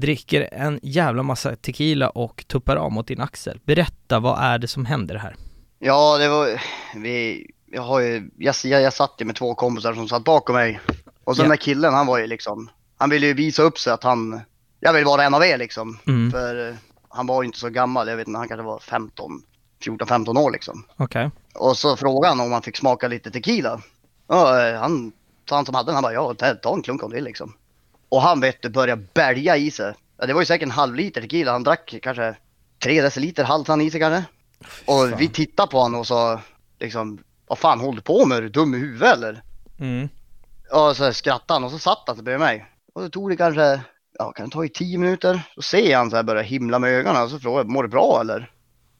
dricker en jävla massa tequila och tuppar av mot din axel. Berätta, vad är det som händer här? Ja, det var, vi, jag har ju, jag, jag, jag satt ju med två kompisar som satt bakom mig. Och så yeah. den där killen, han var ju liksom, han ville ju visa upp sig att han, jag vill vara en av er liksom. Mm. För eh, han var ju inte så gammal, jag vet inte, han kanske var 15, 14-15 år liksom. Okej. Okay. Och så frågade han om han fick smaka lite tequila. Ja, eh, han, han som hade den, han bara ja, ta en klunk om vill liksom. Och han vet du började bälja i sig. Ja, det var ju säkert en halv liter tequila. Han drack kanske tre deciliter halvt han i sig kanske. Och vi tittade på honom och sa liksom, vad fan håller du på med? Är du dum i huvudet eller? Mm. Och så skrattade han och så satt han bredvid mig. Och så tog det kanske, ja kan det ta i tio minuter? Så ser han så här börja himla med ögonen och så frågar jag, mår du bra eller?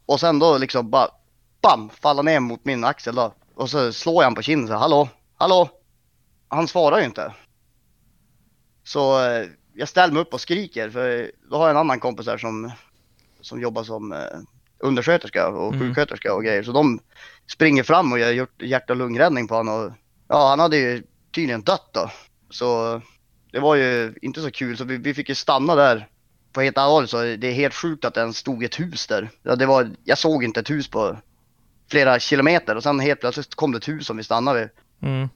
Och sen då liksom bara, bam, falla ner mot min axel då. Och så slår jag han på kinden så här, hallå, hallå? Han svarar ju inte. Så eh, jag ställer mig upp och skriker för då har jag en annan kompis här som, som jobbar som eh, undersköterska och mm. sjuksköterska och grejer. Så de springer fram och gör hjärt och lungräddning på honom. Och, ja, han hade ju tydligen dött då. Så det var ju inte så kul. Så vi, vi fick ju stanna där. På helt allvarligt så det är helt sjukt att det ens stod ett hus där. Ja, det var, jag såg inte ett hus på flera kilometer och sen helt plötsligt kom det ett hus som vi stannade vid. Mm.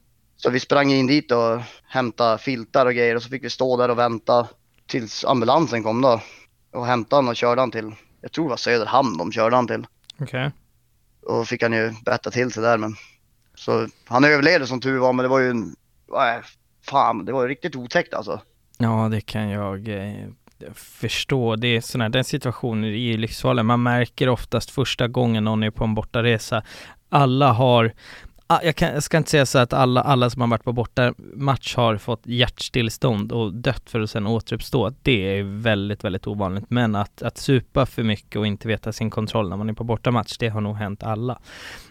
Så vi sprang in dit och hämtade filtar och grejer och så fick vi stå där och vänta tills ambulansen kom då. Och hämtade han och körde han till, jag tror det var Söderhamn de körde han till. Okej. Okay. Och fick han ju bättra till sig där men. Så han överlevde som tur var men det var ju en, fan det var ju riktigt otäckt alltså. Ja det kan jag eh, förstå. Det är sådana den situationen är ju livsfarlig. Man märker oftast första gången någon är på en bortaresa alla har, Ah, jag, kan, jag, ska inte säga så att alla, alla som har varit på borta match har fått hjärtstillestånd och dött för att sen återuppstå. Det är väldigt, väldigt ovanligt. Men att, att supa för mycket och inte veta sin kontroll när man är på bortamatch, det har nog hänt alla.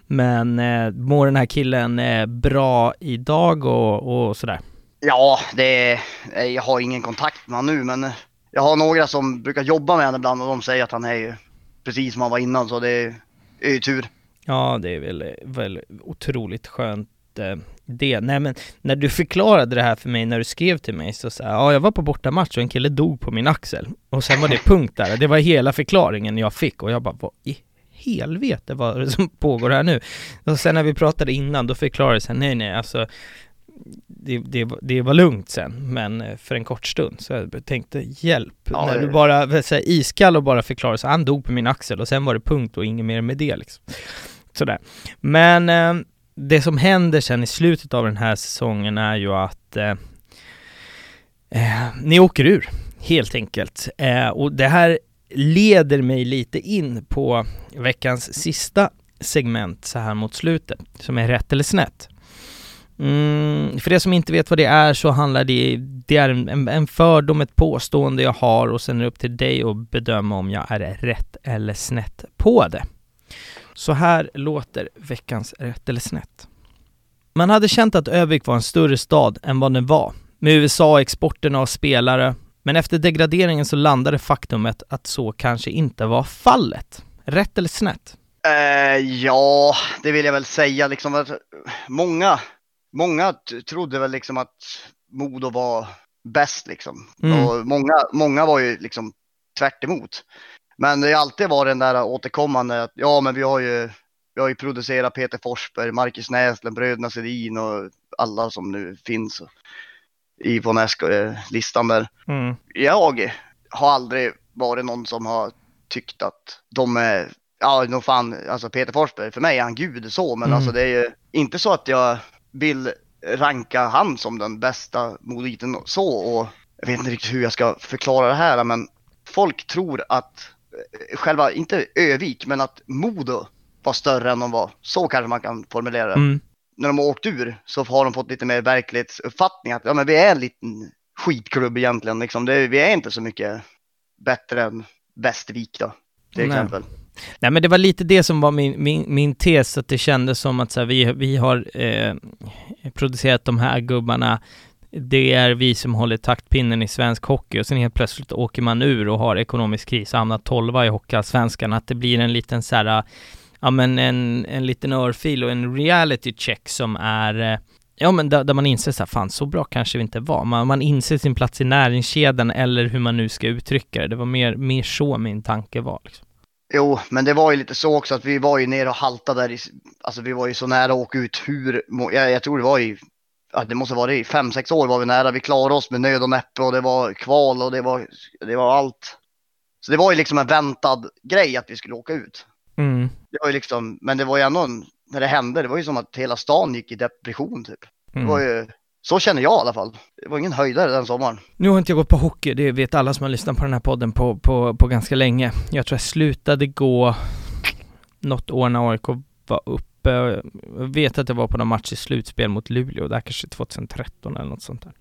Men eh, mår den här killen eh, bra idag och, och sådär? Ja, det är, jag har ingen kontakt med honom nu men eh, jag har några som brukar jobba med honom ibland och de säger att han är ju precis som han var innan så det är, är ju tur. Ja, det är väl, väl otroligt skönt eh, det. Nej men, när du förklarade det här för mig, när du skrev till mig så sa ja jag var på bortamatch och en kille dog på min axel. Och sen var det punkt där, det var hela förklaringen jag fick och jag bara, vad i helvete vad är det som pågår här nu? Och sen när vi pratade innan, då förklarade jag nej nej alltså det, det, det var lugnt sen, men eh, för en kort stund. Så jag tänkte, hjälp. Ja, när du bara, så här, iskall och bara förklarade så han dog på min axel och sen var det punkt och inget mer med det liksom. Sådär. Men eh, det som händer sen i slutet av den här säsongen är ju att eh, eh, ni åker ur, helt enkelt. Eh, och det här leder mig lite in på veckans sista segment så här mot slutet, som är rätt eller snett. Mm, för det som inte vet vad det är så handlar det, det är en, en fördom, ett påstående jag har och sen är det upp till dig att bedöma om jag är rätt eller snett på det. Så här låter veckans rätt eller snett. Man hade känt att Övik var en större stad än vad den var, med USA-exporten av spelare, men efter degraderingen så landade faktumet att så kanske inte var fallet. Rätt eller snett? Uh, ja, det vill jag väl säga liksom att många, många trodde väl liksom att Modo var bäst liksom. Mm. Och många, många var ju liksom tvärt emot. Men det har alltid varit den där återkommande att ja, men vi har ju, vi har ju producerat Peter Forsberg, Marcus Näslund, bröderna Sedin och alla som nu finns i på listan där. Mm. Jag har aldrig varit någon som har tyckt att de är, ja, nog fan, alltså Peter Forsberg, för mig är han gud så, men mm. alltså det är ju inte så att jag vill ranka han som den bästa moditen så och jag vet inte riktigt hur jag ska förklara det här, men folk tror att själva, inte Övik, men att Modo var större än de var. Så kanske man kan formulera det. Mm. När de har åkt ur så har de fått lite mer verklighetsuppfattning att ja, men vi är en liten skitklubb egentligen. Liksom. Det, vi är inte så mycket bättre än Västervik då, till Nej. exempel. Nej men det var lite det som var min, min, min tes, att det kändes som att så här, vi, vi har eh, producerat de här gubbarna det är vi som håller taktpinnen i svensk hockey och sen helt plötsligt åker man ur och har ekonomisk kris och hamnar tolva i Hockeyallsvenskan, att det blir en liten så här, äh, ja men en, en liten örfil och en reality check som är äh, Ja men där, där man inser så här, fan så bra kanske vi inte var. Man, man inser sin plats i näringskedjan eller hur man nu ska uttrycka det. Det var mer, mer så min tanke var. Liksom. Jo, men det var ju lite så också att vi var ju nere och haltade där i, alltså vi var ju så nära att åka ut hur, jag, jag tror det var i ja, det måste vara i fem, sex år var vi nära. Vi klarade oss med nöd och näppe och det var kval och det var, det var allt. Så det var ju liksom en väntad grej att vi skulle åka ut. Mm. Det var ju liksom, men det var ju ändå, en, när det hände, det var ju som att hela stan gick i depression typ. Mm. Det var ju, så känner jag i alla fall. Det var ingen höjdare den sommaren. Nu har inte jag gått på hockey, det vet alla som har lyssnat på den här podden på, på, på ganska länge. Jag tror jag slutade gå något år när AIK var upp uppe, jag vet att det var på någon match i slutspel mot Luleå, där kanske 2013 eller något sånt där.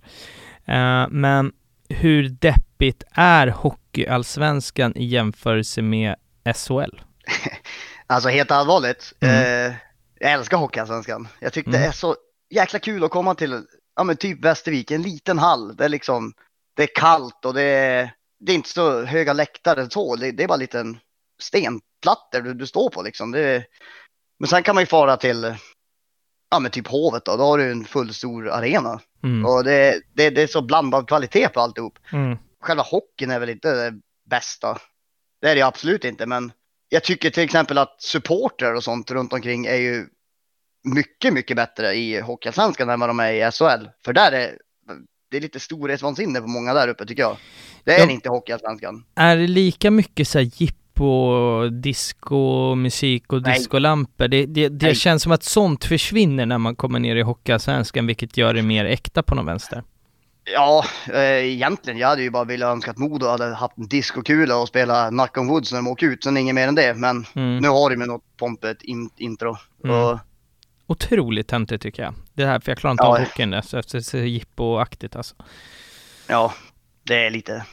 Uh, men hur deppigt är Hockeyallsvenskan i jämförelse med SHL? alltså helt allvarligt, mm. uh, jag älskar Hockeyallsvenskan. Jag tyckte mm. det är så jäkla kul att komma till, ja men typ Västervik, en liten hall. Det är liksom, det är kallt och det är, det är inte så höga läktare så, det, det är bara en liten stenplattor du, du står på liksom. Det men sen kan man ju fara till, ja men typ Hovet då, då har du en full stor arena. Mm. Och det, det, det, är så blandad kvalitet på alltihop. Mm. Själva hockeyn är väl inte det bästa. Det är det absolut inte, men jag tycker till exempel att supporter och sånt runt omkring är ju mycket, mycket bättre i Hockeyallsvenskan än vad de är i SHL. För där är det är lite storhetsvansinne på många där uppe tycker jag. Det är ja. inte Hockeyallsvenskan. Är det lika mycket så här på disco, musik och discolampor. Det, det, det känns som att sånt försvinner när man kommer ner i Hockeyallsvenskan, vilket gör det mer äkta på något vänster. Ja, eh, egentligen. Jag hade ju bara velat önska att Modo hade haft en discokula och spela Knock on Woods när de åker ut, sen inget mer än det. Men mm. nu har de med något pompet in, intro. Mm. Och... Otroligt töntigt tycker jag. Det här, för jag klarar inte ja. av hockeyn efter det ser jippo-aktigt alltså. Ja, det är lite,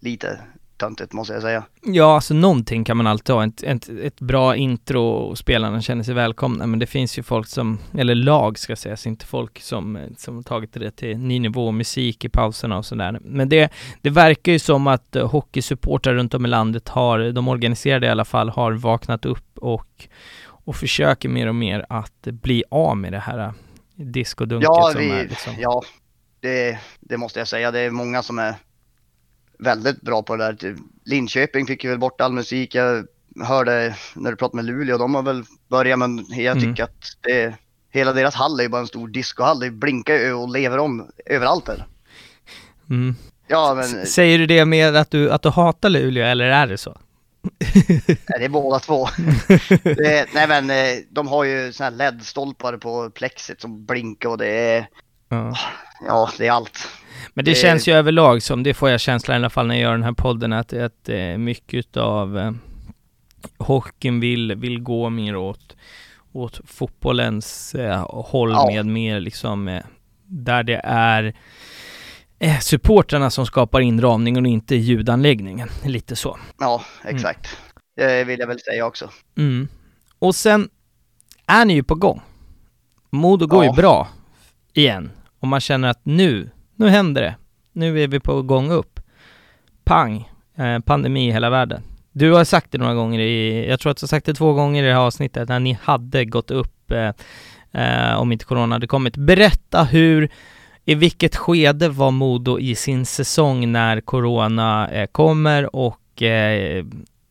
lite töntigt måste jag säga. Ja, alltså någonting kan man alltid ha. Ett, ett, ett bra intro och spelarna känner sig välkomna. Men det finns ju folk som, eller lag ska sägas, inte folk som, som tagit det till ny nivå, musik i pauserna och sådär. Men det, det verkar ju som att hockeysupportrar runt om i landet har, de organiserade i alla fall, har vaknat upp och och försöker mer och mer att bli av med det här diskodunket Ja, som vi, är liksom. ja det, det måste jag säga. Det är många som är väldigt bra på det där. Typ Linköping fick ju väl bort all musik. Jag hörde när du pratade med Luleå, de har väl börjat men jag Mm. tycker att det, hela deras hall är ju bara en stor discohall. Det blinkar ju och lever om överallt där. Mm. Ja, men Säger du det med att du, att du hatar Luleå eller är det så? nej, det är båda två. det, nej men eh, de har ju såna här LED-stolpar på plexit som blinkar och det är, Ja. ja det är allt. Men det Det- känns ju överlag som, det får jag känslan i alla fall när jag gör den här podden, att, att eh, mycket av eh, hockeyn vill, vill gå mer åt, åt fotbollens eh, håll Ja. med mer liksom, eh, där det är eh, supportrarna som skapar inramningen och inte ljudanläggningen. Lite så. Ja, exakt. Det vill jag väl säga också. Mm. Och sen är ni ju på gång. Modo går Ja. ju bra igen. Och man känner att nu, nu händer det. Nu är vi på gång upp. Pang, eh, pandemi i hela världen. Du har sagt det några gånger i, jag tror att du har sagt det två gånger i det här avsnittet, när ni hade gått upp eh, eh, om inte corona hade kommit. Berätta hur, i vilket skede var Modo i sin säsong när corona eh, kommer och eh,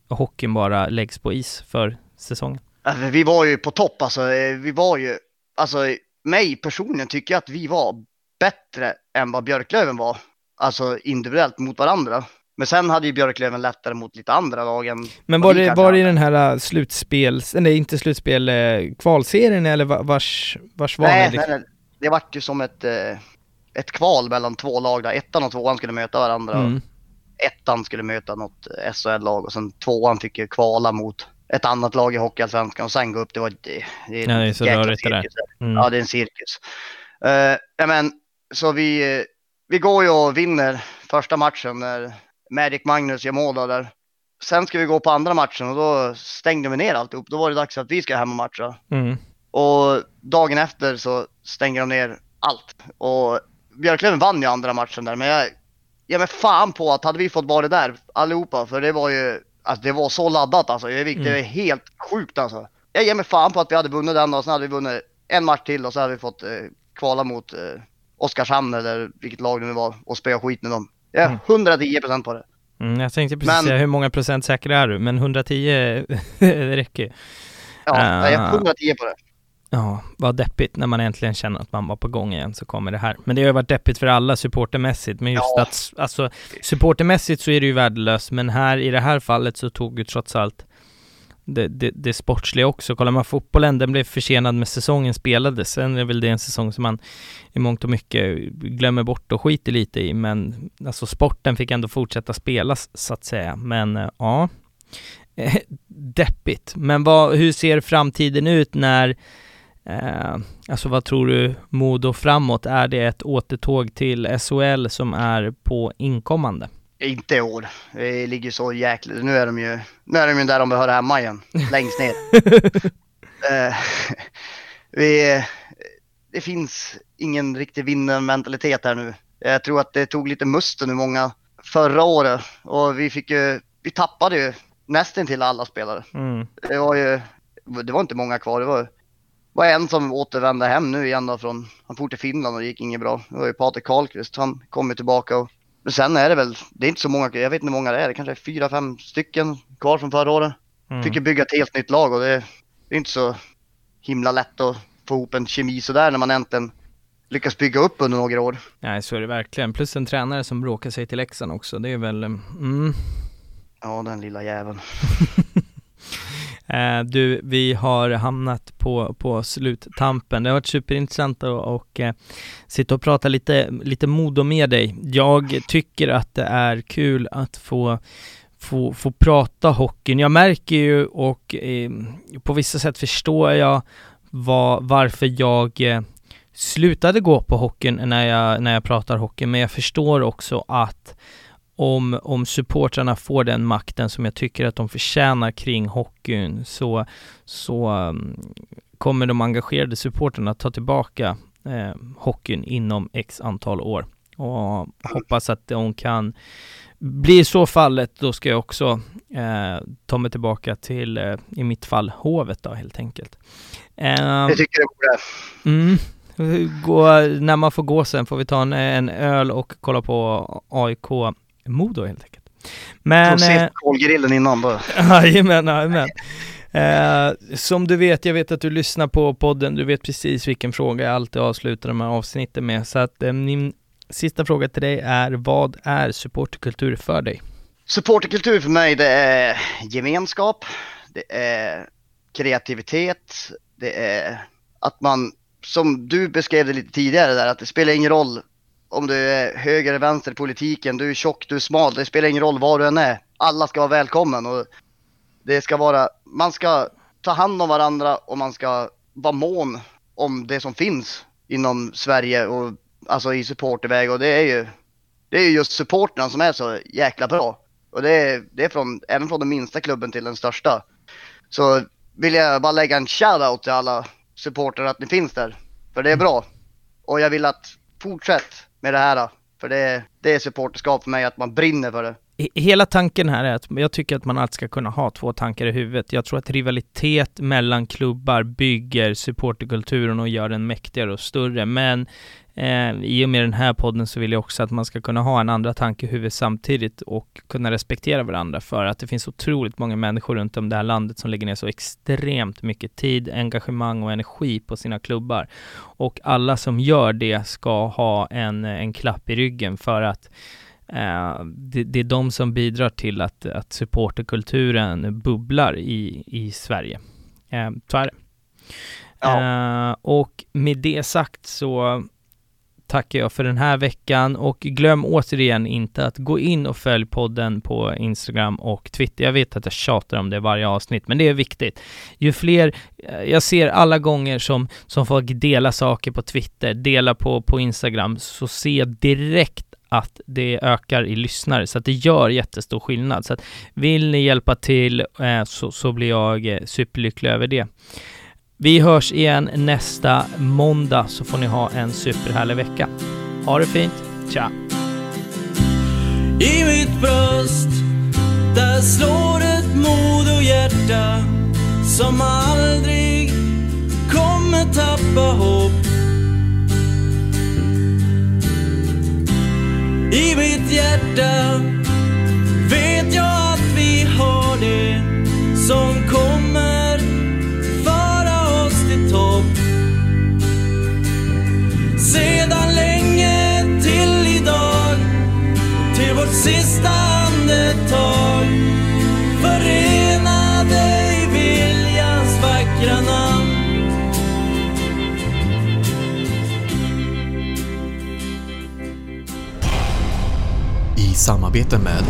hockeyn bara läggs på is för säsongen? Alltså, vi var ju på topp alltså. Eh, vi var ju, alltså mig personligen tycker jag att vi var bättre än vad Björklöven var. Alltså individuellt mot varandra. Men sen hade ju Björklöven lättare mot lite andra lag än Men var det, var det den här äh, slutspels, nej inte slutspel, eh, kvalserien eller va- vars, vars var Nej, liksom? nej, nej, det vart ju som ett, eh, ett kval mellan två lag där ettan och tvåan skulle möta varandra. Mm. Ettan skulle möta något SHL-lag och sen tvåan fick ju kvala mot ett annat lag i Hockeyallsvenskan och sen gå upp. Det var det, det Ja, det är så rörigt det där. Mm. Ja, det är en cirkus. Uh, men, så vi, vi går ju och vinner första matchen när Magic Magnus gör mål där. Sen ska vi gå på andra matchen och då stängde vi ner alltihop. Då var det dags att vi ska hem och matcha. Mm. Och dagen efter så stänger de ner allt. Och Björklöven vann ju andra matchen där, men jag ger mig fan på att hade vi fått vara där allihopa, för det var ju, alltså det var så laddat alltså. Det Mm. är helt sjukt alltså. Jag ger mig fan på att vi hade vunnit den och sen hade vi vunnit en match till och så hade vi fått eh, kvala mot eh, Oskarshamn eller vilket lag det nu var och spöa skit med dem. Jag är Mm. 110% på det. Mm, jag tänkte precis Men- säga hur många procent säker är du? Men 110, det räcker. Ja, jag är Ah. 110 på det. Ja, vad deppigt när man äntligen känner att man var på gång igen så kommer det här. Men det har ju varit deppigt för alla supportermässigt, men just Ja. att, alltså supportermässigt så är det ju värdelöst, men här i det här fallet så tog ju trots allt det, det, det sportsliga också. Kollar man fotbollen, den blev försenad med säsongen spelades. Sen är väl det en säsong som man i mångt och mycket glömmer bort och skiter lite i, men alltså sporten fick ändå fortsätta spelas så att säga. Men eh, ja, eh, deppigt. Men vad, hur ser framtiden ut när Eh, alltså vad tror du Modo framåt? Är det ett återtåg till SHL som är på inkommande? Inte i år. Det ligger så jäkla... Nu är de ju, nu är de ju där de hör hemma igen. Längst ner. Eh, vi, det finns ingen riktig vinnarmentalitet här nu. Jag tror att det tog lite musten ur många förra året och vi fick ju, vi tappade ju nästan till alla spelare. Mm. Det var ju, det var inte många kvar. Det var, var en som återvände hem nu igen då från, han for till Finland och det gick inget bra. Det var ju Patrik Karlqvist, han kom ju tillbaka och sen är det väl, det är inte så många, jag vet inte hur många det är, det kanske är fyra, fem stycken kvar från förra året. Mm. Fick ju bygga ett helt nytt lag och det, det är inte så himla lätt att få ihop en kemi sådär när man äntligen lyckas bygga upp under några år. Nej, så är det verkligen. Plus en tränare som bråkar sig till Leksand också. Det är väl, mm. Ja, den lilla jäveln. Eh, du, vi har hamnat på, på sluttampen. Det har varit superintressant att och, eh, sitta och prata lite, lite Modo med dig. Jag tycker att det är kul att få få, få prata hockeyn. Jag märker ju och eh, på vissa sätt förstår jag var, varför jag eh, slutade gå på hockeyn när jag, när jag pratar hockey, men jag förstår också att om, om supportrarna får den makten som jag tycker att de förtjänar kring hockeyn så, så um, kommer de engagerade supportrarna ta tillbaka eh, hockeyn inom x antal år och hoppas att de kan blir så fallet, då ska jag också eh, ta mig tillbaka till, eh, i mitt fall, Hovet då helt enkelt. Eh, jag tycker det borde. Mm, gå, när man får gå sen får vi ta en, en öl och kolla på AIK Modo helt enkelt. Men... Så eh, kolgrillen innan bara. Jajamän, jajamän. Eh, som du vet, jag vet att du lyssnar på podden, du vet precis vilken fråga jag alltid avslutar de här avsnitten med. Så att eh, min sista fråga till dig är, vad är supporterkultur för dig? Supporterkultur för mig, det är gemenskap, det är kreativitet, det är att man, som du beskrev det lite tidigare där, att det spelar ingen roll om du är höger eller vänster i politiken, du är tjock, du är smal, det spelar ingen roll var du än är. Alla ska vara välkommen och det ska vara, man ska ta hand om varandra och man ska vara mån om det som finns inom Sverige och alltså i supporterväg och det är ju, det är ju just supporterna som är så jäkla bra. Och det är, det är från, även från den minsta klubben till den största. Så vill jag bara lägga en shout-out till alla supportrar att ni finns där. För det är bra. Och jag vill att fortsätt med det här. För det, det är supporterskap för mig, att man brinner för det. Hela tanken här är att jag tycker att man alltid ska kunna ha två tankar i huvudet. Jag tror att rivalitet mellan klubbar bygger supporterkulturen och gör den mäktigare och större. Men Eh, I och med den här podden så vill jag också att man ska kunna ha en andra tanke i huvudet samtidigt och kunna respektera varandra för att det finns otroligt många människor runt om det här landet som lägger ner så extremt mycket tid, engagemang och energi på sina klubbar. Och alla som gör det ska ha en, en klapp i ryggen för att Uh, det, det, är de som bidrar till att, att supporterkulturen bubblar i, i Sverige. Uh, så är det. Ja. Uh, och med det sagt så tackar jag för den här veckan och glöm återigen inte att gå in och följ podden på Instagram och Twitter. Jag vet att jag tjatar om det varje avsnitt, men det är viktigt. Ju fler, eh, jag ser alla gånger som, som folk delar saker på Twitter, delar på, på Instagram, så ser jag direkt att det ökar i lyssnare, så att det gör jättestor skillnad. Så att vill ni hjälpa till eh, så, så blir jag eh, superlycklig över det. Vi hörs igen nästa måndag så får ni ha en superhärlig vecka. Ha det fint. Tja! I mitt bröst där slår ett mod och hjärta som aldrig kommer tappa hopp. I mitt hjärta vet jag att vi har det som kommer förenade i viljans vackra namn. I samarbete med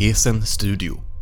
Esen Studio.